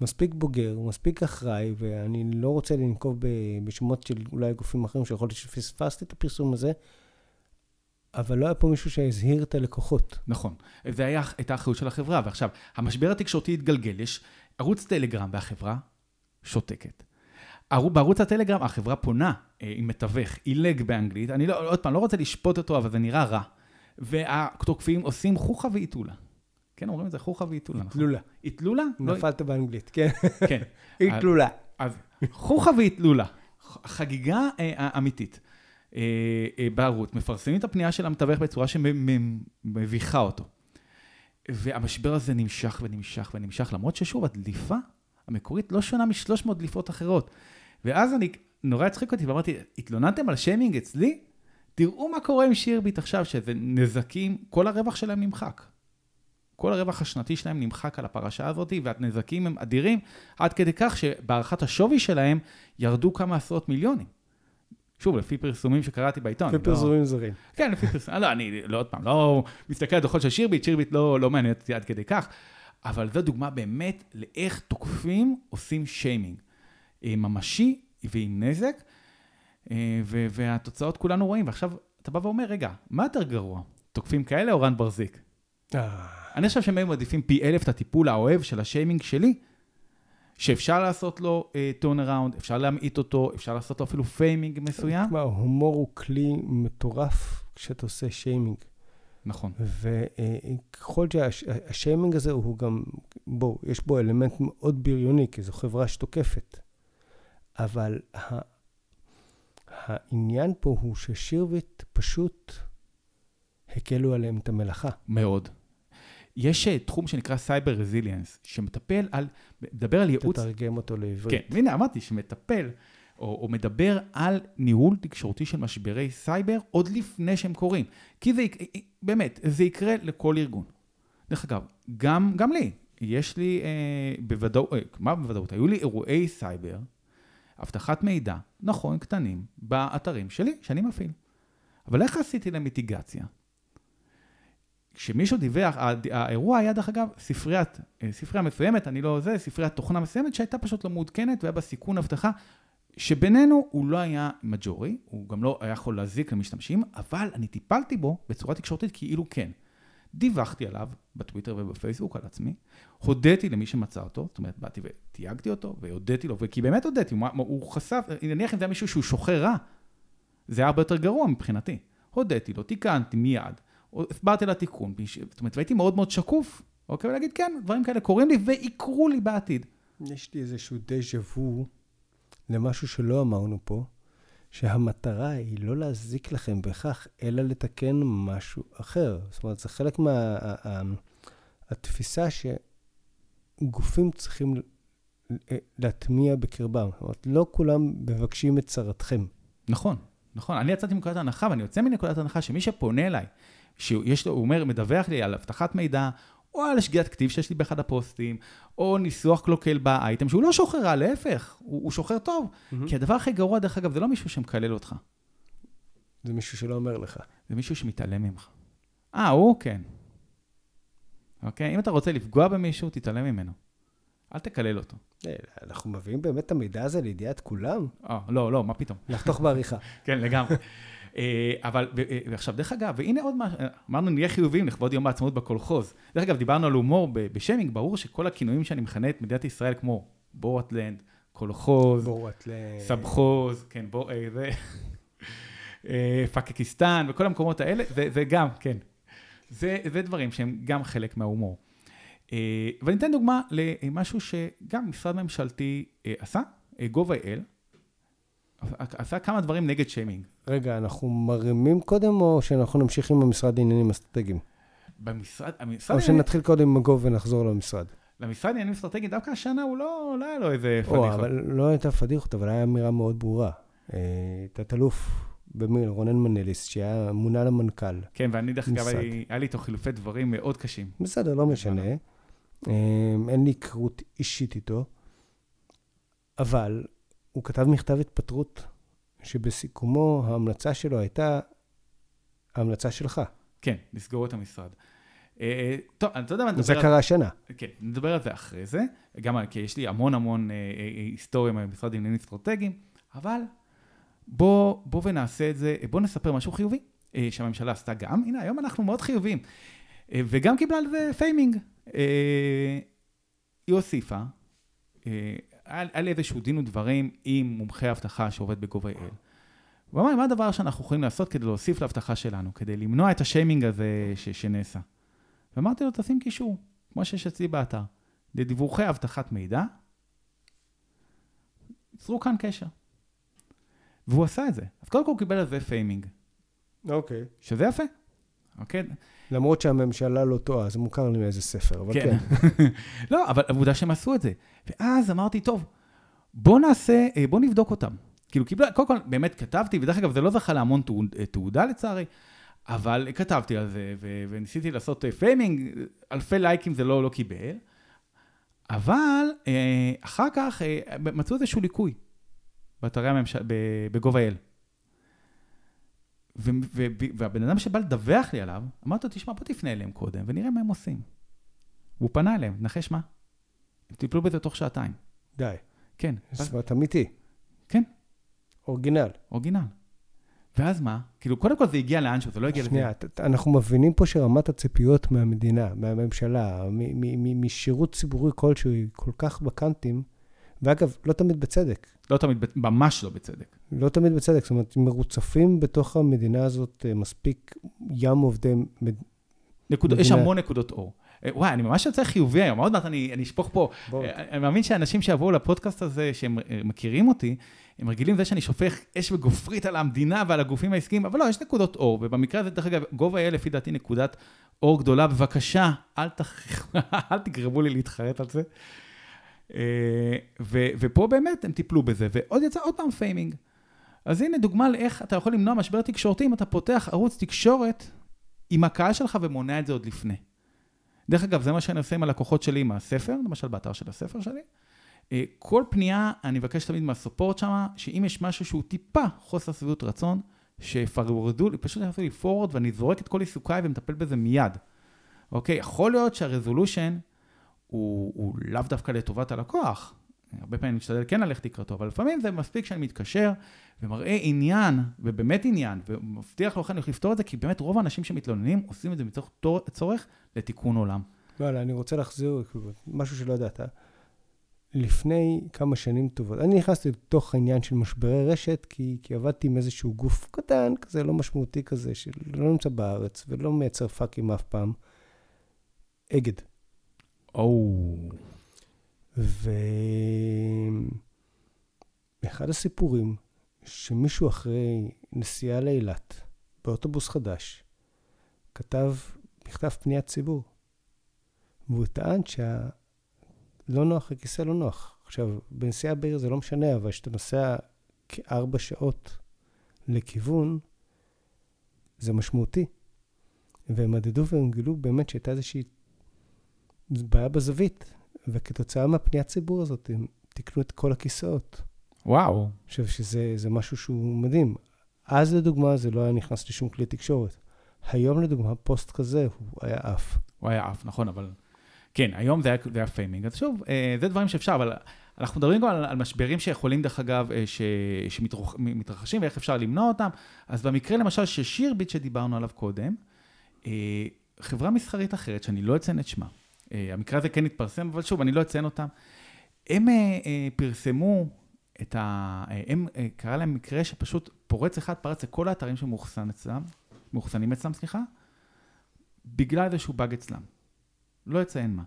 מספיק בוגר, מספיק אחראי, ואני לא רוצה לנקוב בשמות של אולי גופים אחרים, שיכול להיות שפספסתי את הפרסום הזה, אבל לא היה פה מישהו שהזהיר את הלקוחות. נכון. זה היה, הייתה האחריות של החברה. ועכשיו, המשבר התקשורתי התגלגל, יש ערוץ טלגרם והחברה שותקת. ערו- בערוץ הטלגרם החברה פונה אה, עם מתווך, עילג באנגלית, אני לא, עוד פעם, לא רוצה לשפוט אותו, אבל זה נראה רע. והתוקפים עושים חוכא ואיטולה. כן, אומרים את זה חוכא ואיטולה, נכון? תלולה. איטלולה? לא, נפלת באנגלית, כן. כן. היא תלולה. אז חוכא ואיטלולה, חגיגה אה, אמיתית. אה, אה, בערוץ, מפרסמים את הפנייה של המתווך בצורה שמביכה אותו. והמשבר הזה נמשך ונמשך ונמשך, למרות ששוב, הדליפה המקורית לא שונה מ-300 דליפות אחרות. ואז אני, נורא הצחיק אותי ואמרתי, התלוננתם על שיימינג אצלי? תראו מה קורה עם שירביט עכשיו, שזה נזקים, כל הרווח שלהם נמחק. כל הרווח השנתי שלהם נמחק על הפרשה הזאת, והנזקים הם אדירים, עד כדי כך שבהערכת השווי שלהם ירדו כמה עשרות מיליונים. שוב, לפי פרסומים שקראתי בעיתון. אני לא- ופרסומים זרים. כן, לפי פרסומים. לא, אני, לא, עוד פעם, לא מסתכל על דוחות של שירביט, שירביט לא, לא מעניין אותי עד כדי כך, אבל זו דוגמה באמת לאיך תוקפים עושים שיימינג. אה, ממשי ועם נזק, אה, ו- והתוצאות כולנו רואים. ועכשיו אתה בא ואומר, רגע, מה יותר גרוע? תוקפים כאלה או רן בר-זיק? אני חושב שהם היו מעדיפים פי אלף את הטיפול האוהב של השיימינג שלי, שאפשר לעשות לו turn uh, around, אפשר להמעיט אותו, אפשר לעשות לו אפילו פיימינג מסוים. תשמע, הומור הוא כלי מטורף כשאתה עושה שיימינג. נכון. וככל שהשיימינג הזה הוא גם, בואו, יש בו אלמנט מאוד בריוני, כי זו חברה שתוקפת. אבל ה- העניין פה הוא ששירביט פשוט הקלו עליהם את המלאכה. מאוד. יש אה, תחום שנקרא cyber resilience, שמטפל על, מדבר על ייעוץ... תתרגם אותו לעברית. כן, הנה אמרתי, שמטפל, או, או מדבר על ניהול תקשורתי של משברי סייבר עוד לפני שהם קורים. כי זה, יק- באמת, זה יקרה לכל ארגון. דרך אגב, גם, גם לי, יש לי אה, בוודאות, אה, מה בוודאות? היו לי אירועי סייבר, אבטחת מידע, נכון, קטנים, באתרים שלי, שאני מפעיל. אבל איך עשיתי להם מיטיגציה? כשמישהו דיווח, האירוע היה דרך אגב ספריית, אה, ספרייה מסוימת, אני לא זה, ספריית תוכנה מסוימת שהייתה פשוט לא מעודכנת והיה בה סיכון אבטחה, שבינינו הוא לא היה מג'ורי, הוא גם לא היה יכול להזיק למשתמשים, אבל אני טיפלתי בו בצורה תקשורתית כאילו כן. דיווחתי עליו בטוויטר ובפייסבוק על עצמי, הודיתי למי שמצא אותו, זאת אומרת, באתי ותייגתי אותו, והודיתי לו, וכי באמת הודיתי, הוא, הוא חשף, נניח אם זה היה מישהו שהוא שוחר רע, זה היה הרבה יותר גרוע מבחינתי. הודיתי לו, תיקנתי מיד, הסברתי לתיקון, זאת אומרת, והייתי מאוד מאוד שקוף, אוקיי, ולהגיד, כן, דברים כאלה קורים לי ויקרו לי בעתיד. יש לי איזשהו דז'ה וו למשהו שלא אמרנו פה, שהמטרה היא לא להזיק לכם בהכרח, אלא לתקן משהו אחר. זאת אומרת, זה חלק מהתפיסה שגופים צריכים להטמיע בקרבם. זאת אומרת, לא כולם מבקשים את צרתכם. נכון, נכון. אני יצאתי מנקודת הנחה, ואני יוצא מנקודת הנחה שמי שפונה אליי, שיש לו, הוא אומר, מדווח לי על אבטחת מידע, או על שגיאת כתיב שיש לי באחד הפוסטים, או ניסוח קלוקל באייטם, שהוא לא שוחר רע, להפך, הוא, הוא שוחר טוב. Mm-hmm. כי הדבר הכי גרוע, דרך אגב, זה לא מישהו שמקלל אותך. זה מישהו שלא אומר לך. זה מישהו שמתעלם ממך. אה, הוא כן. אוקיי? אם אתה רוצה לפגוע במישהו, תתעלם ממנו. אל תקלל אותו. אנחנו מביאים באמת את המידע הזה לידיעת כולם? אה, לא, לא, מה פתאום. לחתוך בעריכה. כן, לגמרי. אבל, ועכשיו, דרך אגב, והנה עוד משהו, אמרנו, נהיה חיוביים לכבוד יום העצמאות בקולחוז. דרך אגב, דיברנו על הומור בשיימינג, ברור שכל הכינויים שאני מכנה את מדינת ישראל, כמו בורטלנד, קולחוז, סבחוז, כן, בוא, זה, פקקיסטן, וכל המקומות האלה, זה, זה גם, כן. זה, זה דברים שהם גם חלק מההומור. ואני אתן דוגמה למשהו שגם משרד ממשלתי עשה, gov.il, עשה כמה דברים נגד שיימינג. רגע, אנחנו מרימים קודם, או שאנחנו נמשיך עם המשרד לעניינים אסטרטגיים? במשרד, המשרד... או שנתחיל קודם עם הגוב ונחזור למשרד. למשרד לעניינים אסטרטגיים, דווקא השנה הוא לא, לא היה לו איזה או, פדיחות. אבל לא הייתה פדיחות, אבל הייתה אמירה מאוד ברורה. אה, תת-אלוף במיל' רונן מנליס, שהיה מונה למנכ"ל. כן, ואני דרך אגב, היה לי איתו חילופי דברים מאוד קשים. בסדר, לא משנה. אה, אין לי היכרות אישית איתו, אבל הוא כתב מכתב התפטרות, שבסיכומו ההמלצה שלו הייתה ההמלצה שלך. כן, לסגור את המשרד. אה, טוב, אתה יודע מה, זה נדבר על- קרה השנה. כן, נדבר על זה אחרי זה, גם כי יש לי המון המון אה, אה, היסטוריה מהמשרד לעניינים אסטרטגיים, אבל בוא, בוא ונעשה את זה, בוא נספר משהו חיובי אה, שהממשלה עשתה גם, הנה היום אנחנו מאוד חיוביים, אה, וגם קיבלה על זה פיימינג. אה, היא הוסיפה, אה, היה היה לי איזשהו דין ודברים עם מומחי אבטחה שעובד אל. הוא אמר מה הדבר שאנחנו יכולים לעשות כדי להוסיף לאבטחה שלנו, כדי למנוע את השיימינג הזה ש- שנעשה? ואמרתי לו, תשים קישור, כמו שיש אצלי באתר, לדיווחי אבטחת מידע, יצרו כאן קשר. והוא עשה את זה. אז קודם כל הוא קיבל על זה פיימינג, אוקיי. שזה יפה. אוקיי? למרות שהממשלה לא טועה, זה מוכר לי מאיזה ספר, אבל כן. כן. לא, אבל עובדה שהם עשו את זה. ואז אמרתי, טוב, בוא נעשה, אה, בוא נבדוק אותם. כאילו, קיבלה, קודם כל, באמת כתבתי, ודרך אגב, זה לא זכה להמון אה, תהודה לצערי, אבל כתבתי על זה, ו- וניסיתי לעשות אה, faming, אלפי לייקים זה לא, לא קיבל, אבל אחר כך מצאו איזשהו ליקוי באתרי הממשל, ב- ב gov.il. ו- ו- והבן אדם שבא לדווח לי עליו, אמרתי לו, תשמע, בוא תפנה אליהם קודם, ונראה מה הם עושים. והוא פנה אליהם, נחש מה? הם טיפלו בזה תוך שעתיים. די. כן, זאת אמיתי. כן. אורגינל. אורגינל. ואז מה? כאילו, קודם כל זה הגיע לאנשהו, זה לא הגיע שנייה, ת- ת- אנחנו מבינים פה שרמת הציפיות מהמדינה, מהממשלה, משירות ציבורי כלשהו היא כל כך בקאנטים, ואגב, לא תמיד בצדק. לא תמיד, ממש לא בצדק. לא תמיד בצדק, זאת אומרת, מרוצפים בתוך המדינה הזאת אה, מספיק ים עובדי... מד... נקודות, יש מדינה. המון נקודות אור. אה, וואי, אני ממש יוצא חיובי היום, עוד מעט אני, אני אשפוך פה. בוא. אה, אני מאמין שאנשים שיבואו לפודקאסט הזה, שהם מכירים אותי, הם רגילים לזה שאני שופך אש וגופרית על המדינה ועל הגופים העסקיים, אבל לא, יש נקודות אור, ובמקרה הזה, דרך אגב, gov יהיה לפי דעתי נקודת אור גדולה, בבקשה, אל, תח... אל תגרמו לי להתחרט על זה. ו... ופה באמת הם טיפלו בזה, ועוד יצא עוד פעם faming. אז הנה דוגמה לאיך אתה יכול למנוע משבר תקשורתי אם אתה פותח ערוץ תקשורת עם הקהל שלך ומונע את זה עוד לפני. דרך אגב, זה מה שאני עושה עם הלקוחות שלי עם הספר, למשל באתר של הספר שלי. אה, כל פנייה, אני מבקש תמיד מהסופורט שם, שאם יש משהו שהוא טיפה חוסר שביעות רצון, שיפרורדו לי, פשוט יעשו לי forward ואני זורק את כל עיסוקיי ומטפל בזה מיד. אוקיי, יכול להיות שהרזולושן הוא, הוא לאו דווקא לטובת הלקוח. הרבה פעמים אני משתדל כן ללכת לקראתו, אבל לפעמים זה מספיק שאני מתקשר ומראה עניין, ובאמת עניין, ומבטיח לו איך לפתור את זה, כי באמת רוב האנשים שמתלוננים עושים את זה מתוך צורך לתיקון עולם. וואלה, אני רוצה להחזיר משהו שלא ידעת. לפני כמה שנים טובות, אני נכנסתי לתוך העניין של משברי רשת, כי, כי עבדתי עם איזשהו גוף קטן כזה, לא משמעותי כזה, שלא נמצא בארץ ולא מייצר פאקים אף פעם. אגד. או, ואחד הסיפורים, שמישהו אחרי נסיעה לאילת, באוטובוס חדש, כתב מכתב פניית ציבור. והוא טען שה... לא נוח, הכיסא לא נוח. עכשיו, בנסיעה בעיר זה לא משנה, אבל כשאתה נוסע כארבע שעות לכיוון, זה משמעותי. והם מדדו והם גילו באמת שהייתה איזושהי בעיה בזווית, וכתוצאה מהפניית ציבור הזאת, הם תיקנו את כל הכיסאות. וואו. אני חושב שזה זה משהו שהוא מדהים. אז לדוגמה, זה לא היה נכנס לשום כלי תקשורת. היום לדוגמה, פוסט כזה, הוא היה עף. הוא היה עף, נכון, אבל... כן, היום זה היה, זה היה faming. אז שוב, אה, זה דברים שאפשר, אבל אנחנו מדברים גם על, על משברים שיכולים, דרך אגב, אה, ש, שמתרחשים ואיך אפשר למנוע אותם. אז במקרה, למשל, של שירביט שדיברנו עליו קודם, אה, חברה מסחרית אחרת, שאני לא אציין את שמה, המקרה הזה כן התפרסם, אבל שוב, אני לא אציין אותם, הם אה, אה, פרסמו את ה... אה, הם, אה, קרה להם מקרה שפשוט פורץ אחד פרץ לכל האתרים שמאוחסן אצלם, מאוחסנים אצלם, סליחה, בגלל איזשהו באג אצלם. לא אציין מה.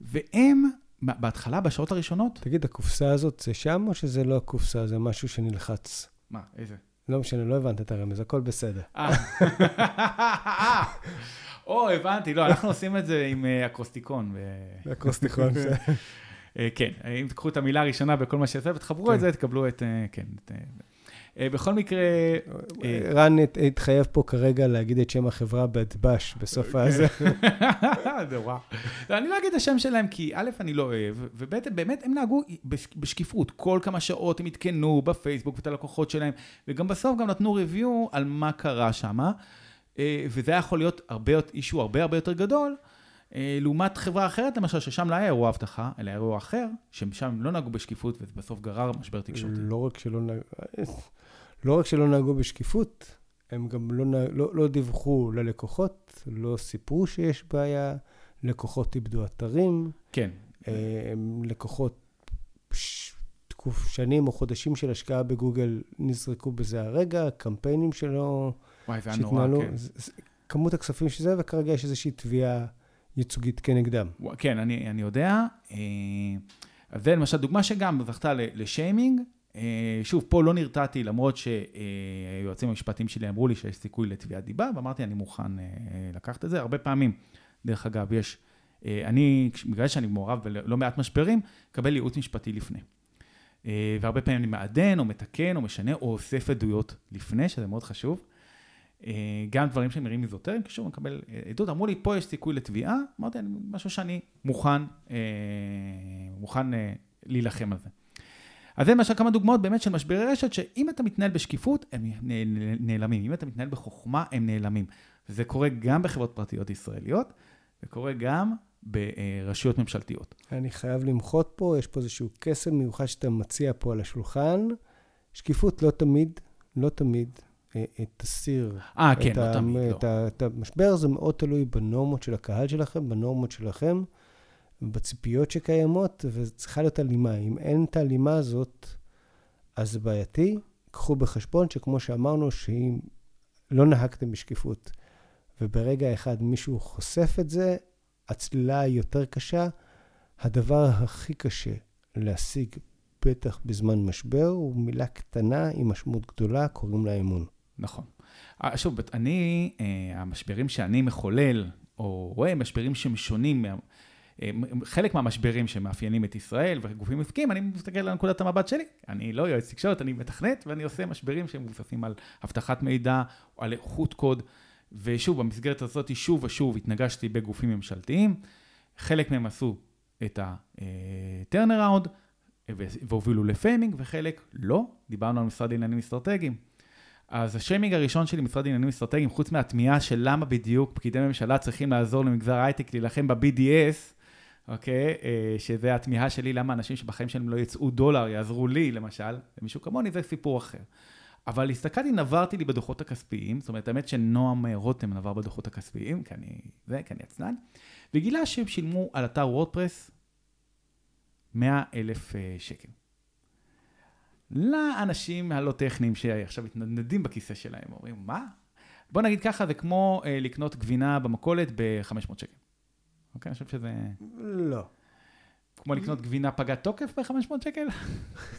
והם, בהתחלה, בשעות הראשונות, תגיד, הקופסה הזאת זה שם, או שזה לא הקופסה, זה משהו שנלחץ? מה, איזה? לא משנה, לא הבנת את הרמז, הכל בסדר. אה. או, הבנתי, לא, אנחנו עושים את זה עם אה, אקרוסטיקון. אקרוסטיקון. אה, כן, אם תקחו את המילה הראשונה בכל מה שזה ותחברו את כן. זה, תקבלו את, כן. אה, בכל מקרה, אה, רן הת- התחייב פה כרגע להגיד את שם החברה בדבש בסוף הזה. נורא. לא, אני לא אגיד את השם שלהם, כי א', אני לא אוהב, וב', באמת הם נהגו בש- בשקיפות. כל כמה שעות הם עדכנו בפייסבוק ואת הלקוחות שלהם, וגם בסוף גם נתנו ריוויו על מה קרה שם, וזה היה יכול להיות הרבה, אישו הרבה הרבה יותר גדול. אה, לעומת חברה אחרת, למשל, ששם לא היה אירוע אבטחה, אלא אירוע אחר, ששם הם לא נהגו בשקיפות, וזה בסוף גרר משבר תקשורתי. לא רק שלא נהגו, לא רק שלא נהגו בשקיפות, הם גם לא, לא, לא דיווחו ללקוחות, לא סיפרו שיש בעיה, לקוחות איבדו אתרים, כן, אה, הם לקוחות תקוף שנים או חודשים של השקעה בגוגל נזרקו בזה הרגע, קמפיינים שלא... וואי, זה היה נורא, כן. כמות הכספים שזה, וכרגע יש איזושהי תביעה ייצוגית כנגדם. כן, אני, אני יודע. אה, אז זה למשל דוגמה שגם זכתה לשיימינג. אה, שוב, פה לא נרתעתי, למרות שהיועצים המשפטיים שלי אמרו לי שיש סיכוי לתביעת דיבה, ואמרתי, אני מוכן אה, לקחת את זה. הרבה פעמים, דרך אגב, יש, אה, אני, בגלל שאני מעורב בלא מעט משברים, מקבל ייעוץ משפטי לפני. אה, והרבה פעמים אני מעדן, או מתקן, או משנה, או אוסף עדויות לפני, שזה מאוד חשוב. אה, גם דברים שנראים מיזוטריים, כשהוא מקבל אה, עדות, אמרו לי, פה יש סיכוי לתביעה, אמרתי, משהו שאני מוכן, אה, מוכן אה, להילחם על זה. אז זה למשל כמה דוגמאות באמת של משברי רשת, שאם אתה מתנהל בשקיפות, הם נעלמים. אם אתה מתנהל בחוכמה, הם נעלמים. זה קורה גם בחברות פרטיות ישראליות, זה קורה גם ברשויות ממשלתיות. אני חייב למחות פה, יש פה איזשהו קסם מיוחד שאתה מציע פה על השולחן. שקיפות לא תמיד, לא תמיד אה, אה, תסיר אה, כן, את, לא ה- תמיד, לא. את, ה- את המשבר, זה מאוד תלוי בנורמות של הקהל שלכם, בנורמות שלכם, בציפיות שקיימות, וצריכה להיות הלימה. אם אין את ההלימה הזאת, אז בעייתי. קחו בחשבון שכמו שאמרנו, שאם לא נהגתם בשקיפות, וברגע אחד מישהו חושף את זה, הצלילה היא יותר קשה. הדבר הכי קשה להשיג, בטח בזמן משבר, הוא מילה קטנה עם משמעות גדולה, קוראים לה אמון. נכון. אה, שוב, אני, אה, המשברים שאני מחולל, או רואה משברים שהם שונים, חלק מהמשברים שמאפיינים את ישראל וגופים עסקיים, אני מסתכל על נקודת המבט שלי. אני לא יועץ תקשורת, אני מתכנת, ואני עושה משברים שהם מבוססים על אבטחת מידע, על איכות קוד. ושוב, במסגרת הזאת, שוב ושוב התנגשתי בגופים ממשלתיים. חלק מהם עשו את ה-turnaround והובילו לפיימינג, וחלק לא. דיברנו על משרד לעניינים אסטרטגיים. אז השיימינג הראשון שלי, משרד לעניינים אסטרטגיים, חוץ מהתמיהה של למה בדיוק פקידי ממשלה צריכים לעזור למגזר ההייטק להילחם ב-BDS, אוקיי? אה, שזה התמיהה שלי, למה אנשים שבחיים שלהם לא יצאו דולר יעזרו לי, למשל, ומישהו כמוני, זה סיפור אחר. אבל הסתכלתי, נברתי לי בדוחות הכספיים, זאת אומרת, האמת שנועם רותם נבר בדוחות הכספיים, כי אני, זה, כי אני עצלן, וגילה שהם שילמו על אתר וורדפרס 100 אלף אה, שקל. לאנשים הלא טכניים שעכשיו מתנדנדים בכיסא שלהם, אומרים, מה? בוא נגיד ככה, זה כמו אה, לקנות גבינה במכולת ב-500 שקל. אוקיי, אני חושב שזה לא. כמו לקנות גבינה פגת תוקף ב-500 שקל?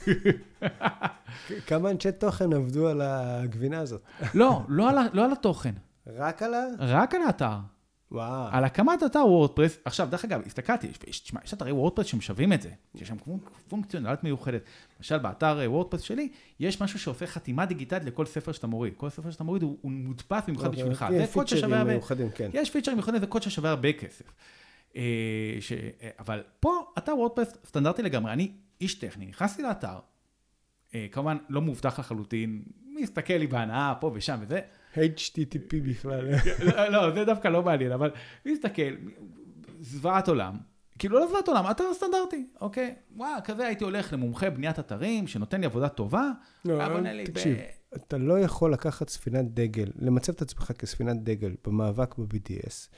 כמה אנשי תוכן עבדו על הגבינה הזאת? לא, לא על, לא על התוכן, רק על ה... רק על האתר. וואו. על הקמת אתר וורדפרס, עכשיו, דרך אגב, הסתכלתי, יש, יש, תשמע, יש אתרי וורדפרס שמשווים את זה, יש שם פונק- פונקציונלית מיוחדת. למשל, באתר אה, וורדפרס שלי, יש משהו שעושה חתימה דיגיטלית לכל ספר שאתה מוריד. כל ספר שאתה מוריד הוא, הוא מודפס במיוחד בשבילך. זה קוד ששווה פיצ'רים הרבה, מיוחדים, כן. יש פיצ'רים מיוחדים, זה קוד ששווה הרבה כסף. אה, ש... אה, אבל פה, אתר וורדפרס סטנדרטי לגמרי. אני איש טכני, נכנסתי לאתר, אה, כמובן לא מאובטח לחלוטין, מסתכל לי בהנאה פה ושם וזה. HTTP בכלל. לא, לא, זה דווקא לא מעניין, אבל מסתכל, זוועת עולם. כאילו לא זוועת עולם, אתר סטנדרטי, אוקיי? וואו, כזה הייתי הולך למומחה בניית אתרים, שנותן לי עבודה טובה. לא, לי ב- תקשיב, אתה לא יכול לקחת ספינת דגל, למצב את עצמך כספינת דגל במאבק ב-BDS,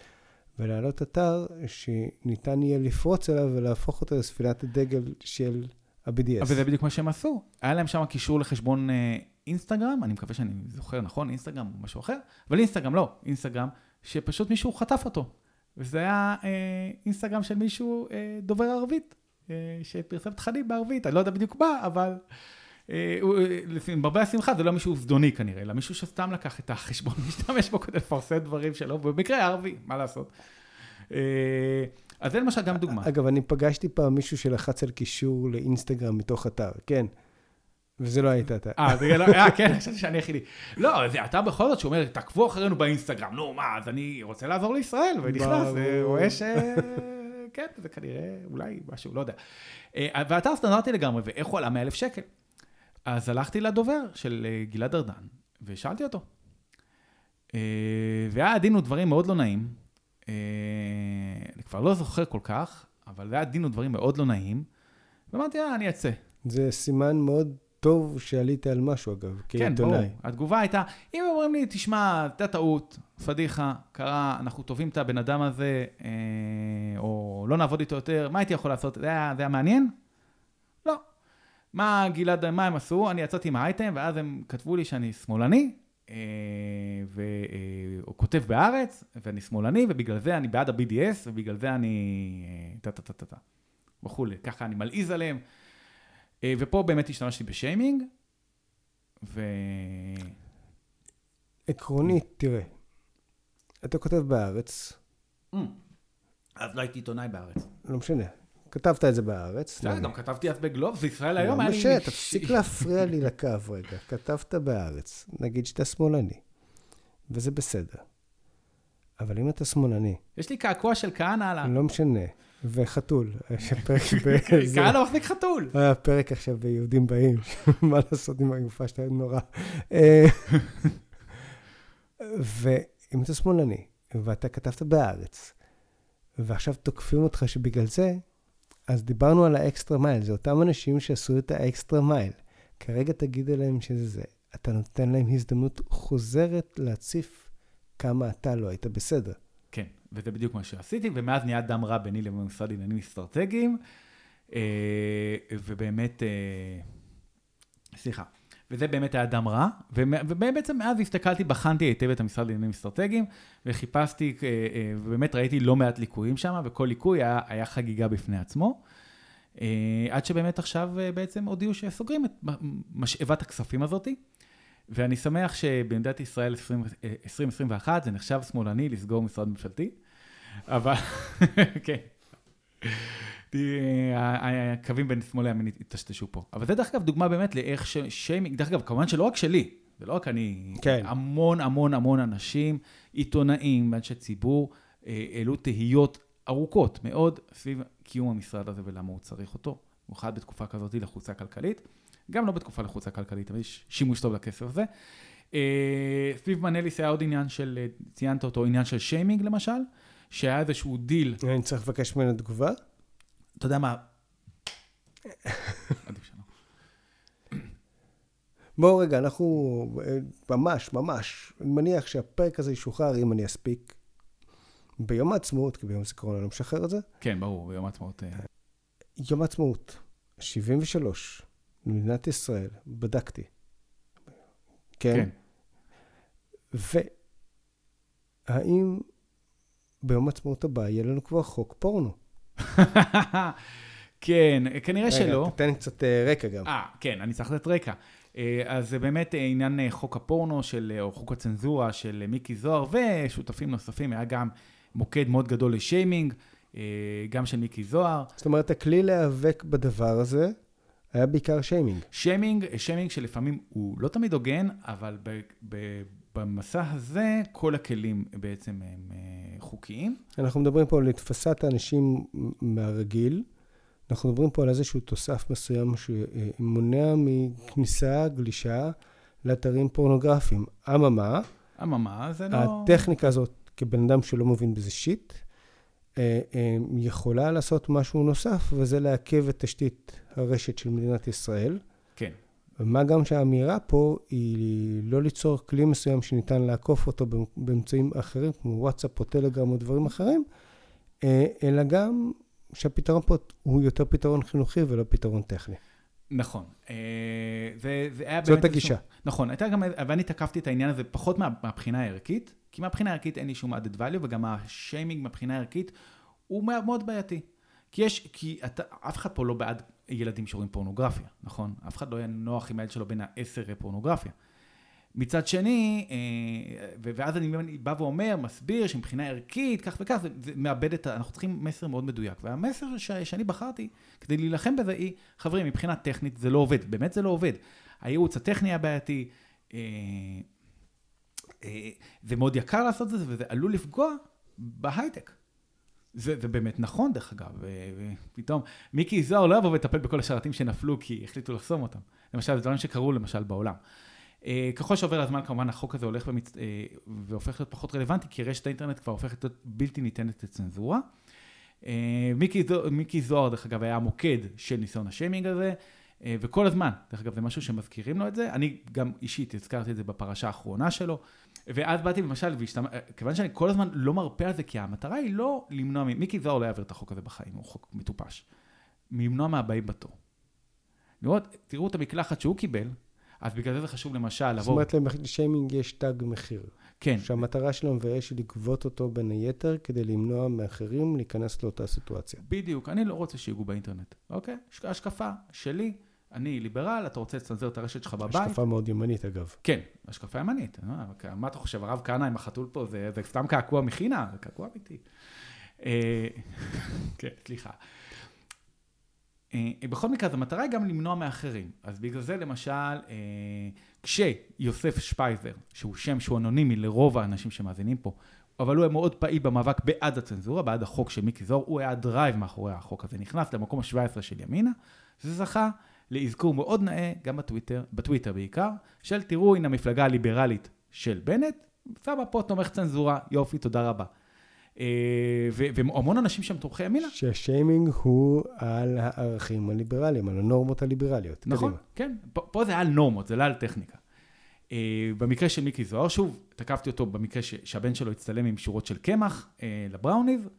ולהעלות אתר שניתן יהיה לפרוץ אליו ולהפוך אותו לספינת הדגל של ה-BDS. אבל זה בדיוק מה שהם עשו. היה להם שם קישור לחשבון אה, אינסטגרם, אני מקווה שאני זוכר נכון, אינסטגרם או משהו אחר, אבל אינסטגרם לא, אינסטגרם שפשוט מישהו חטף אותו. וזה היה אה, אינסטגרם של מישהו אה, דובר ערבית, אה, שפרסם תכנים בערבית, אני לא יודע בדיוק מה, אבל אה, אה, לפי מרבה השמחה זה לא מישהו זדוני כנראה, אלא מישהו שסתם לקח את החשבון, להשתמש בו כדי לפרסם דברים שלו, במקרה ערבי, מה לעשות. אה, אז זה למשל גם דוגמה. אגב, אני פגשתי פעם מישהו שלחץ על קישור לאינסטגרם מתוך אתר, כן. וזה לא היית אתה. אה, זה לא, אה, כן, חשבתי שאני היחידי. לא, זה אתה בכל זאת שאומר, תעקבו אחרינו באינסטגרם, נו, מה, אז אני רוצה לעזור לישראל, ונכנס. ורואה ש... כן, זה כנראה, אולי משהו, לא יודע. והאתר סטנדרטי לגמרי, ואיך הוא עלה 100 אלף שקל? אז הלכתי לדובר של אה, גלעד ארדן, ושאלתי אותו. אה, והיה דין ודברים מאוד לא נעים. אה, אני כבר לא זוכר כל כך, אבל היה דין ודברים מאוד לא נעים. ואמרתי, אה, אני אצא. זה סימן מאוד טוב שעלית על משהו, אגב, כן, ברור. כעיתונאי. התגובה הייתה, אם אומרים לי, תשמע, הייתה טעות, פדיחה, קרה, אנחנו תובעים את הבן אדם הזה, או לא נעבוד איתו יותר, מה הייתי יכול לעשות? זה היה, זה היה מעניין? מה גלעד, מה הם עשו? אני יצאתי מהאייטם, ואז הם כתבו לי שאני שמאלני, אה, והוא כותב בהארץ, ואני שמאלני, ובגלל זה אני בעד ה-BDS, ובגלל זה אני... אה, טה-טה-טה-טה. וכולי. ככה אני מלעיז עליהם. אה, ופה באמת השתמשתי בשיימינג, ו... עקרונית, תראה, אתה כותב בהארץ, אז לא הייתי עיתונאי בארץ. לא משנה, כתבת את זה בהארץ. בסדר? גם כתבתי אז בגלובס, וישראל היום היה לי... משה, תפסיק להפריע לי לקו רגע. כתבת בהארץ, נגיד שאתה שמאלני, וזה בסדר. אבל אם אתה שמאלני, יש לי קעקוע של כהנא על ה... לא משנה, וחתול, יש פרק בזה. כהנא מחזיק חתול. היה פרק עכשיו ביהודים באים, מה לעשות עם הגופה שלהם, נורא. אה, ואם אתה שמאלני, ואתה כתבת בהארץ, ועכשיו תוקפים אותך שבגלל זה, אז דיברנו על ה extra mile, זה אותם אנשים שעשו את ה extra mile. כרגע תגיד להם שזה זה. אתה נותן להם הזדמנות חוזרת להציף כמה אתה לא היית בסדר. כן, וזה בדיוק מה שעשיתי, ומאז נהיה דם רע ביני לבין משרד לעניינים אסטרטגיים, אה, ובאמת, אה, סליחה, וזה באמת היה דם רע, ובעצם מאז הסתכלתי, בחנתי היטב את המשרד לעניינים אסטרטגיים, וחיפשתי, אה, אה, ובאמת ראיתי לא מעט ליקויים שם, וכל ליקוי היה, היה חגיגה בפני עצמו. אה, עד שבאמת עכשיו בעצם הודיעו שסוגרים את משאבת הכספים הזאתי. ואני שמח שבמדינת ישראל 20, אה, 2021 זה נחשב שמאלני לסגור משרד ממשלתי, אבל כן. הקווים בין שמאל לימין התטשטשו פה. אבל זה דרך אגב דוגמה באמת לאיך ש- שיימינג, דרך אגב, כמובן שלא רק שלי, זה לא רק אני, כן. המון המון המון אנשים, עיתונאים, אנשי ציבור, אה, העלו תהיות ארוכות מאוד סביב קיום המשרד הזה ולמה הוא צריך אותו, במיוחד בתקופה כזאת לחוצה כלכלית. גם לא בתקופה לחוצה כלכלית, אבל יש שימוש טוב לכסף הזה. אה, סביב מנליס היה עוד עניין של, אה, ציינת אותו, עניין של שיימינג למשל, שהיה איזשהו דיל, אני צריך לבקש ממנו תגובה? אתה יודע מה... בואו רגע, אנחנו אה, ממש, ממש, אני מניח שהפרק הזה ישוחרר, אם אני אספיק, ביום העצמאות, כי ביום הזיכרון אני לא משחרר את זה. כן, ברור, ביום העצמאות. אה, יום העצמאות, 73, במדינת ישראל, בדקתי. כן? כן. והאם ביום העצמאות הבא יהיה לנו כבר חוק פורנו? כן, כנראה שלא. רגע, תתן קצת אה, רקע גם. אה, כן, אני צריך לתת רקע. אה, אז זה באמת אה, עניין חוק הפורנו, של, או חוק הצנזורה של מיקי זוהר ושותפים נוספים, היה גם מוקד מאוד גדול לשיימינג, גם של מיקי זוהר. זאת אומרת, הכלי להיאבק בדבר הזה היה בעיקר שיימינג. שיימינג, שיימינג שלפעמים הוא לא תמיד הוגן, אבל ב, ב, במסע הזה כל הכלים בעצם הם אה, חוקיים. אנחנו מדברים פה על תפסת האנשים מהרגיל. אנחנו מדברים פה על איזשהו תוסף מסוים שמונע מכניסה, גלישה, לאתרים פורנוגרפיים. אממה, אממה, זה לא... הטכניקה הזאת, כבן אדם שלא מבין בזה שיט, אה, אה, יכולה לעשות משהו נוסף, וזה לעכב את תשתית הרשת של מדינת ישראל. ומה גם שהאמירה פה היא לא ליצור כלי מסוים שניתן לעקוף אותו באמצעים אחרים, כמו וואטסאפ או טלגרם או דברים אחרים, אה, אלא גם שהפתרון פה הוא יותר פתרון חינוכי ולא פתרון טכני. נכון. אה, זה, זה היה זאת. הגישה. איזשהו- נכון, הייתה גם, ואני תקפתי את העניין הזה פחות מה, מהבחינה הערכית, כי מהבחינה הערכית אין לי שום added value, וגם השיימינג מהבחינה הערכית הוא מאוד בעייתי. כי יש, כי אתה, אף אחד פה לא בעד ילדים שרואים פורנוגרפיה, נכון? אף אחד לא יהיה נוח עם הילד שלו בין העשר פורנוגרפיה. מצד שני, אה, ואז אני בא ואומר, מסביר שמבחינה ערכית, כך וכך, זה, זה מאבד את ה... אנחנו צריכים מסר מאוד מדויק. והמסר ש, שאני בחרתי כדי להילחם בזה היא, חברים, מבחינה טכנית זה לא עובד, באמת זה לא עובד. הייעוץ הטכני הבעייתי, אה, אה, זה מאוד יקר לעשות את זה, וזה עלול לפגוע בהייטק. זה, זה באמת נכון, דרך אגב, ופתאום מיקי זוהר לא יבוא ויטפל בכל השרתים שנפלו כי החליטו לחסום אותם. למשל, זה דברים שקרו למשל בעולם. אה, ככל שעובר הזמן, כמובן, החוק הזה הולך ומצ... אה, והופך להיות פחות רלוונטי, כי רשת האינטרנט כבר הופכת להיות בלתי ניתנת לצנזורה. אה, מיקי, זוהר, מיקי זוהר, דרך אגב, היה המוקד של ניסיון השיימינג הזה, וכל הזמן, דרך אגב, זה משהו שמזכירים לו את זה. אני גם אישית הזכרתי את זה בפרשה האחרונה שלו, ואז באתי למשל, והשתמע... כיוון שאני כל הזמן לא מרפה על זה, כי המטרה היא לא למנוע, מיקי זוהר לא יעביר את החוק הזה בחיים, הוא חוק מטופש. למנוע מהבאים בתור. לראות, תראו את המקלחת שהוא קיבל, אז בגלל זה חשוב למשל לבוא... זאת אומרת, לשיימינג יש תג מחיר. כן. שהמטרה של המבייש היא לגבות אותו בין היתר, כדי למנוע מאחרים להיכנס לאותה סיטואציה. בדיוק, אני לא רוצה שיגעו באינטרנט, אוקיי? השקפה שלי, אני ליברל, אתה רוצה לצנזר את הרשת שלך בבית. השקפה מאוד ימנית, אגב. כן, השקפה ימנית. אה, מה אתה חושב, הרב כהנא עם החתול פה, זה, זה סתם קעקוע מחינה, זה קעקוע אמיתי. אה, כן, סליחה. אה, בכל מקרה, אז המטרה היא גם למנוע מאחרים. אז בגלל זה למשל, כשיוסף שפייזר, שהוא שם שהוא אנונימי לרוב האנשים שמאזינים פה, אבל הוא היה מאוד פעיל במאבק בעד הצנזורה, בעד החוק של מיקי זוהר, הוא היה ה drive מאחורי החוק הזה, נכנס למקום ה-17 של ימינה, זה זכה לאזכור מאוד נאה, גם בטוויטר, בטוויטר בעיקר, של תראו, הנה המפלגה הליברלית של בנט, סבא פה תומך צנזורה, יופי, תודה רבה. אה, והמון אנשים שם תומכי ימינה. שהשיימינג הוא על הערכים הליברליים, על הנורמות הליברליות. נכון, קדימה. כן. פה, פה זה על נורמות, זה לא על טכניקה. אה, במקרה של מיקי זוהר, שוב, תקפתי אותו במקרה שהבן שלו הצטלם עם שורות של קמח אה, לבראוניז,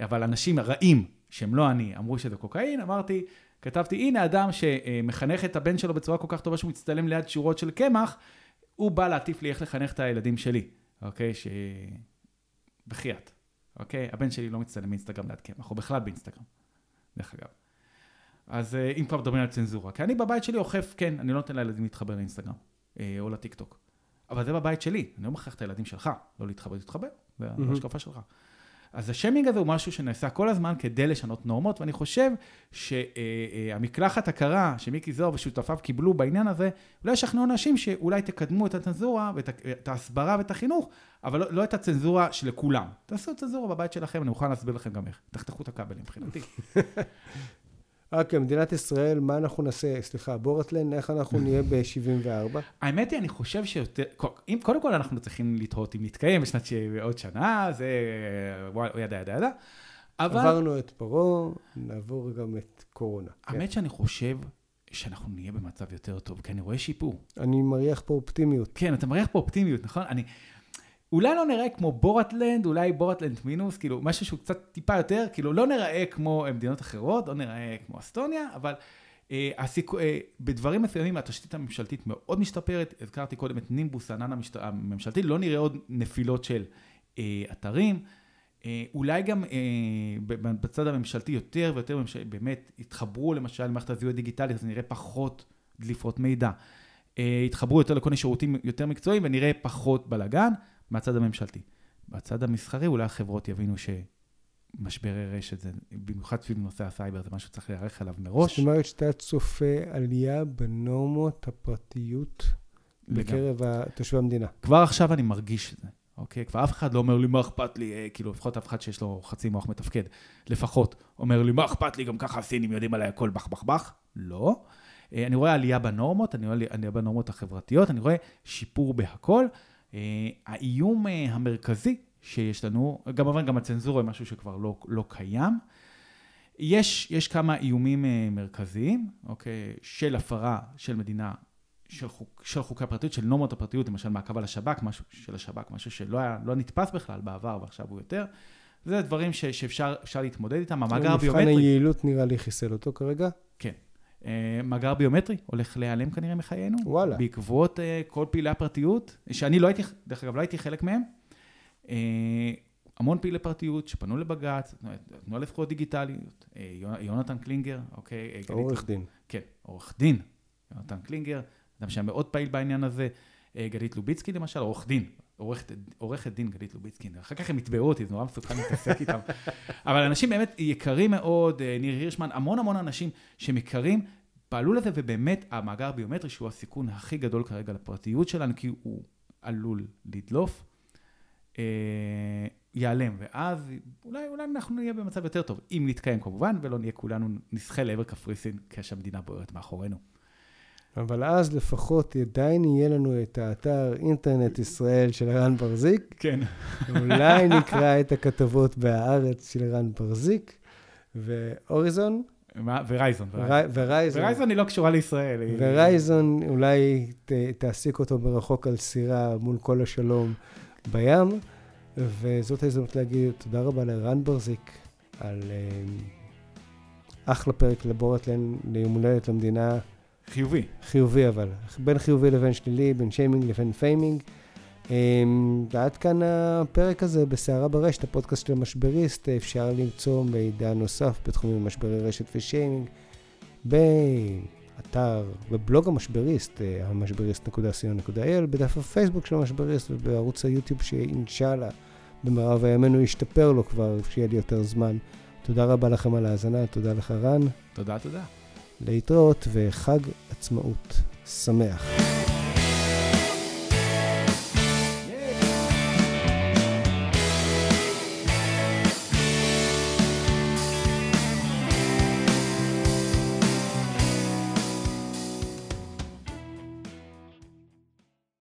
אבל אנשים רעים, שהם לא אני, אמרו שזה קוקאין, אמרתי, כתבתי, הנה אדם שמחנך את הבן שלו בצורה כל כך טובה שהוא מצטלם ליד שורות של קמח, הוא בא להטיף לי איך לחנך את הילדים שלי, אוקיי? ש... בחייאת. אוקיי? הבן שלי לא מצטלם באינסטגרם ליד קמח, הוא בכלל באינסטגרם, דרך אגב. אז אה, אם כבר מדברים על צנזורה, כי אני בבית שלי אוכף, כן, אני לא נותן לילדים להתחבר לאינסטגרם, אה, או לטיק טוק. אבל זה בבית שלי, אני לא מכריח את הילדים שלך לא להתחבר, להתחבר, זה mm-hmm. השקפה שלך. אז השיימינג הזה הוא משהו שנעשה כל הזמן כדי לשנות נורמות, ואני חושב שהמקלחת הקרה שמיקי זוהר ושותפיו קיבלו בעניין הזה, אולי ישכנעו אנשים שאולי תקדמו את הצנזורה ואת ההסברה ואת החינוך, אבל לא, לא את הצנזורה שלכולם. תעשו צנזורה בבית שלכם, אני מוכן להסביר לכם גם איך. תחתכו את הכבלים מבחינתי. אוקיי, מדינת ישראל, מה אנחנו נעשה? סליחה, בורטלן, איך אנחנו נהיה ב-74? האמת היא, אני חושב שיותר, אם, קודם כל אנחנו צריכים לתהות אם נתקיים בשנת עוד שנה, זה ידה ידה ידה. אבל... עברנו את פרעה, נעבור גם את קורונה. האמת כן. שאני חושב שאנחנו נהיה במצב יותר טוב, כי אני רואה שיפור. אני מריח פה אופטימיות. כן, אתה מריח פה אופטימיות, נכון? אני... אולי לא נראה כמו בורטלנד, אולי בורטלנד מינוס, כאילו משהו שהוא קצת טיפה יותר, כאילו לא נראה כמו מדינות אחרות, לא נראה כמו אסטוניה, אבל אה, הסיכ... אה, בדברים מסוימים התשתית הממשלתית מאוד משתפרת, הזכרתי קודם את נימבוס, הענן המשת... הממשלתי, לא נראה עוד נפילות של אה, אתרים. אה, אולי גם אה, בצד הממשלתי יותר ויותר ממשל... באמת יתחברו למשל למערכת הזיהוי הדיגיטלית, אז נראה פחות דליפות מידע. אה, יתחברו יותר לכל מיני שירותים יותר מקצועיים ונראה פחות בלאגן. מהצד הממשלתי. בצד המסחרי אולי החברות יבינו שמשברי רשת, זה, במיוחד סביב נושא הסייבר, זה משהו שצריך להיערך אליו מראש. זאת אומרת שאתה צופה עלייה בנורמות הפרטיות בקרב תושבי המדינה. כבר עכשיו אני מרגיש את זה. אוקיי? כבר אף אחד לא אומר לי, מה אכפת לי, אה, כאילו, לפחות אף אחד שיש לו חצי מוח מתפקד, לפחות, אומר לי, מה אכפת לי, גם ככה הסינים יודעים עליי הכל בח בח בח. לא. אה, אני רואה עלייה בנורמות, אני רואה עלייה בנורמות החברתיות, אני רואה שיפור בהכל. אה, האיום אה, המרכזי שיש לנו, גם גם הצנזורה היא משהו שכבר לא, לא קיים. יש, יש כמה איומים אה, מרכזיים, אוקיי, של הפרה של מדינה, של, חוק, של חוקי הפרטיות, של נורמות הפרטיות, למשל מעקב על השב"כ, משהו של השב"כ, משהו שלא היה, לא נתפס בכלל בעבר ועכשיו הוא יותר. זה דברים ש, שאפשר להתמודד איתם. המאגר הביומטרי... מבחן היעילות נראה לי חיסל אותו כרגע. כן. אה, מאגר ביומטרי הולך להיעלם כנראה מחיינו. וואלה. בעקבות uh, כל פעילי הפרטיות, שאני לא הייתי, דרך אגב, לא הייתי חלק מהם. Uh, המון פעילי פרטיות שפנו לבג"ץ, התנועה לזכויות דיגיטליות, יונתן קלינגר, אוקיי? עורך דין. כן, עורך דין, יונתן קלינגר, אדם שהיה מאוד פעיל בעניין הזה, גלית לוביצקי למשל, עורך דין, עורכת, דין גלית לוביצקין, אחר כך הם יתבעו אותי, זה נורא מסוכן להתעסק איתם. אבל אנשים באמת יקרים מאוד, אה, ניר הירשמן, המון המון אנשים שהם יקרים, פעלו לזה, ובאמת המאגר הביומטרי, שהוא הסיכון הכי גדול כרגע לפרטיות שלנו, כי הוא עלול לדלוף, אה, ייעלם, ואז אולי, אולי אנחנו נהיה במצב יותר טוב, אם נתקיים כמובן, ולא נהיה כולנו נסחה לעבר קפריסין, כשהמדינה בוערת מאחורינו. אבל אז לפחות עדיין יהיה לנו את האתר אינטרנט ישראל של רן ברזיק. כן. אולי נקרא את הכתבות בהארץ של רן ברזיק, ואוריזון. מה? ורייזון. ורייזון. ורייזון היא לא קשורה לישראל. Verizon, אולי ת, תעסיק אותו מרחוק על סירה מול כל השלום בים. וזאת ההזדמנות להגיד תודה רבה לרן בר-זיק על אה, אחלה פרק לכבוד ליום הולדת למדינה. חיובי. חיובי אבל, בין חיובי לבין שלילי, בין שיימינג לבין faming. אמ, ועד כאן הפרק הזה בסערה ברשת, הפודקאסט של המשבריסט, אפשר למצוא מידע נוסף בתחומים משברי רשת ושיימינג באתר, בבלוג המשבריסט, אה, המשבריסט.co.il, בדף הפייסבוק של המשבריסט ובערוץ היוטיוב שאינשאללה במהרה וימינו ישתפר לו כבר, שיהיה לי יותר זמן. תודה רבה לכם על ההאזנה, תודה לך רן. תודה, תודה. להתראות וחג עצמאות שמח.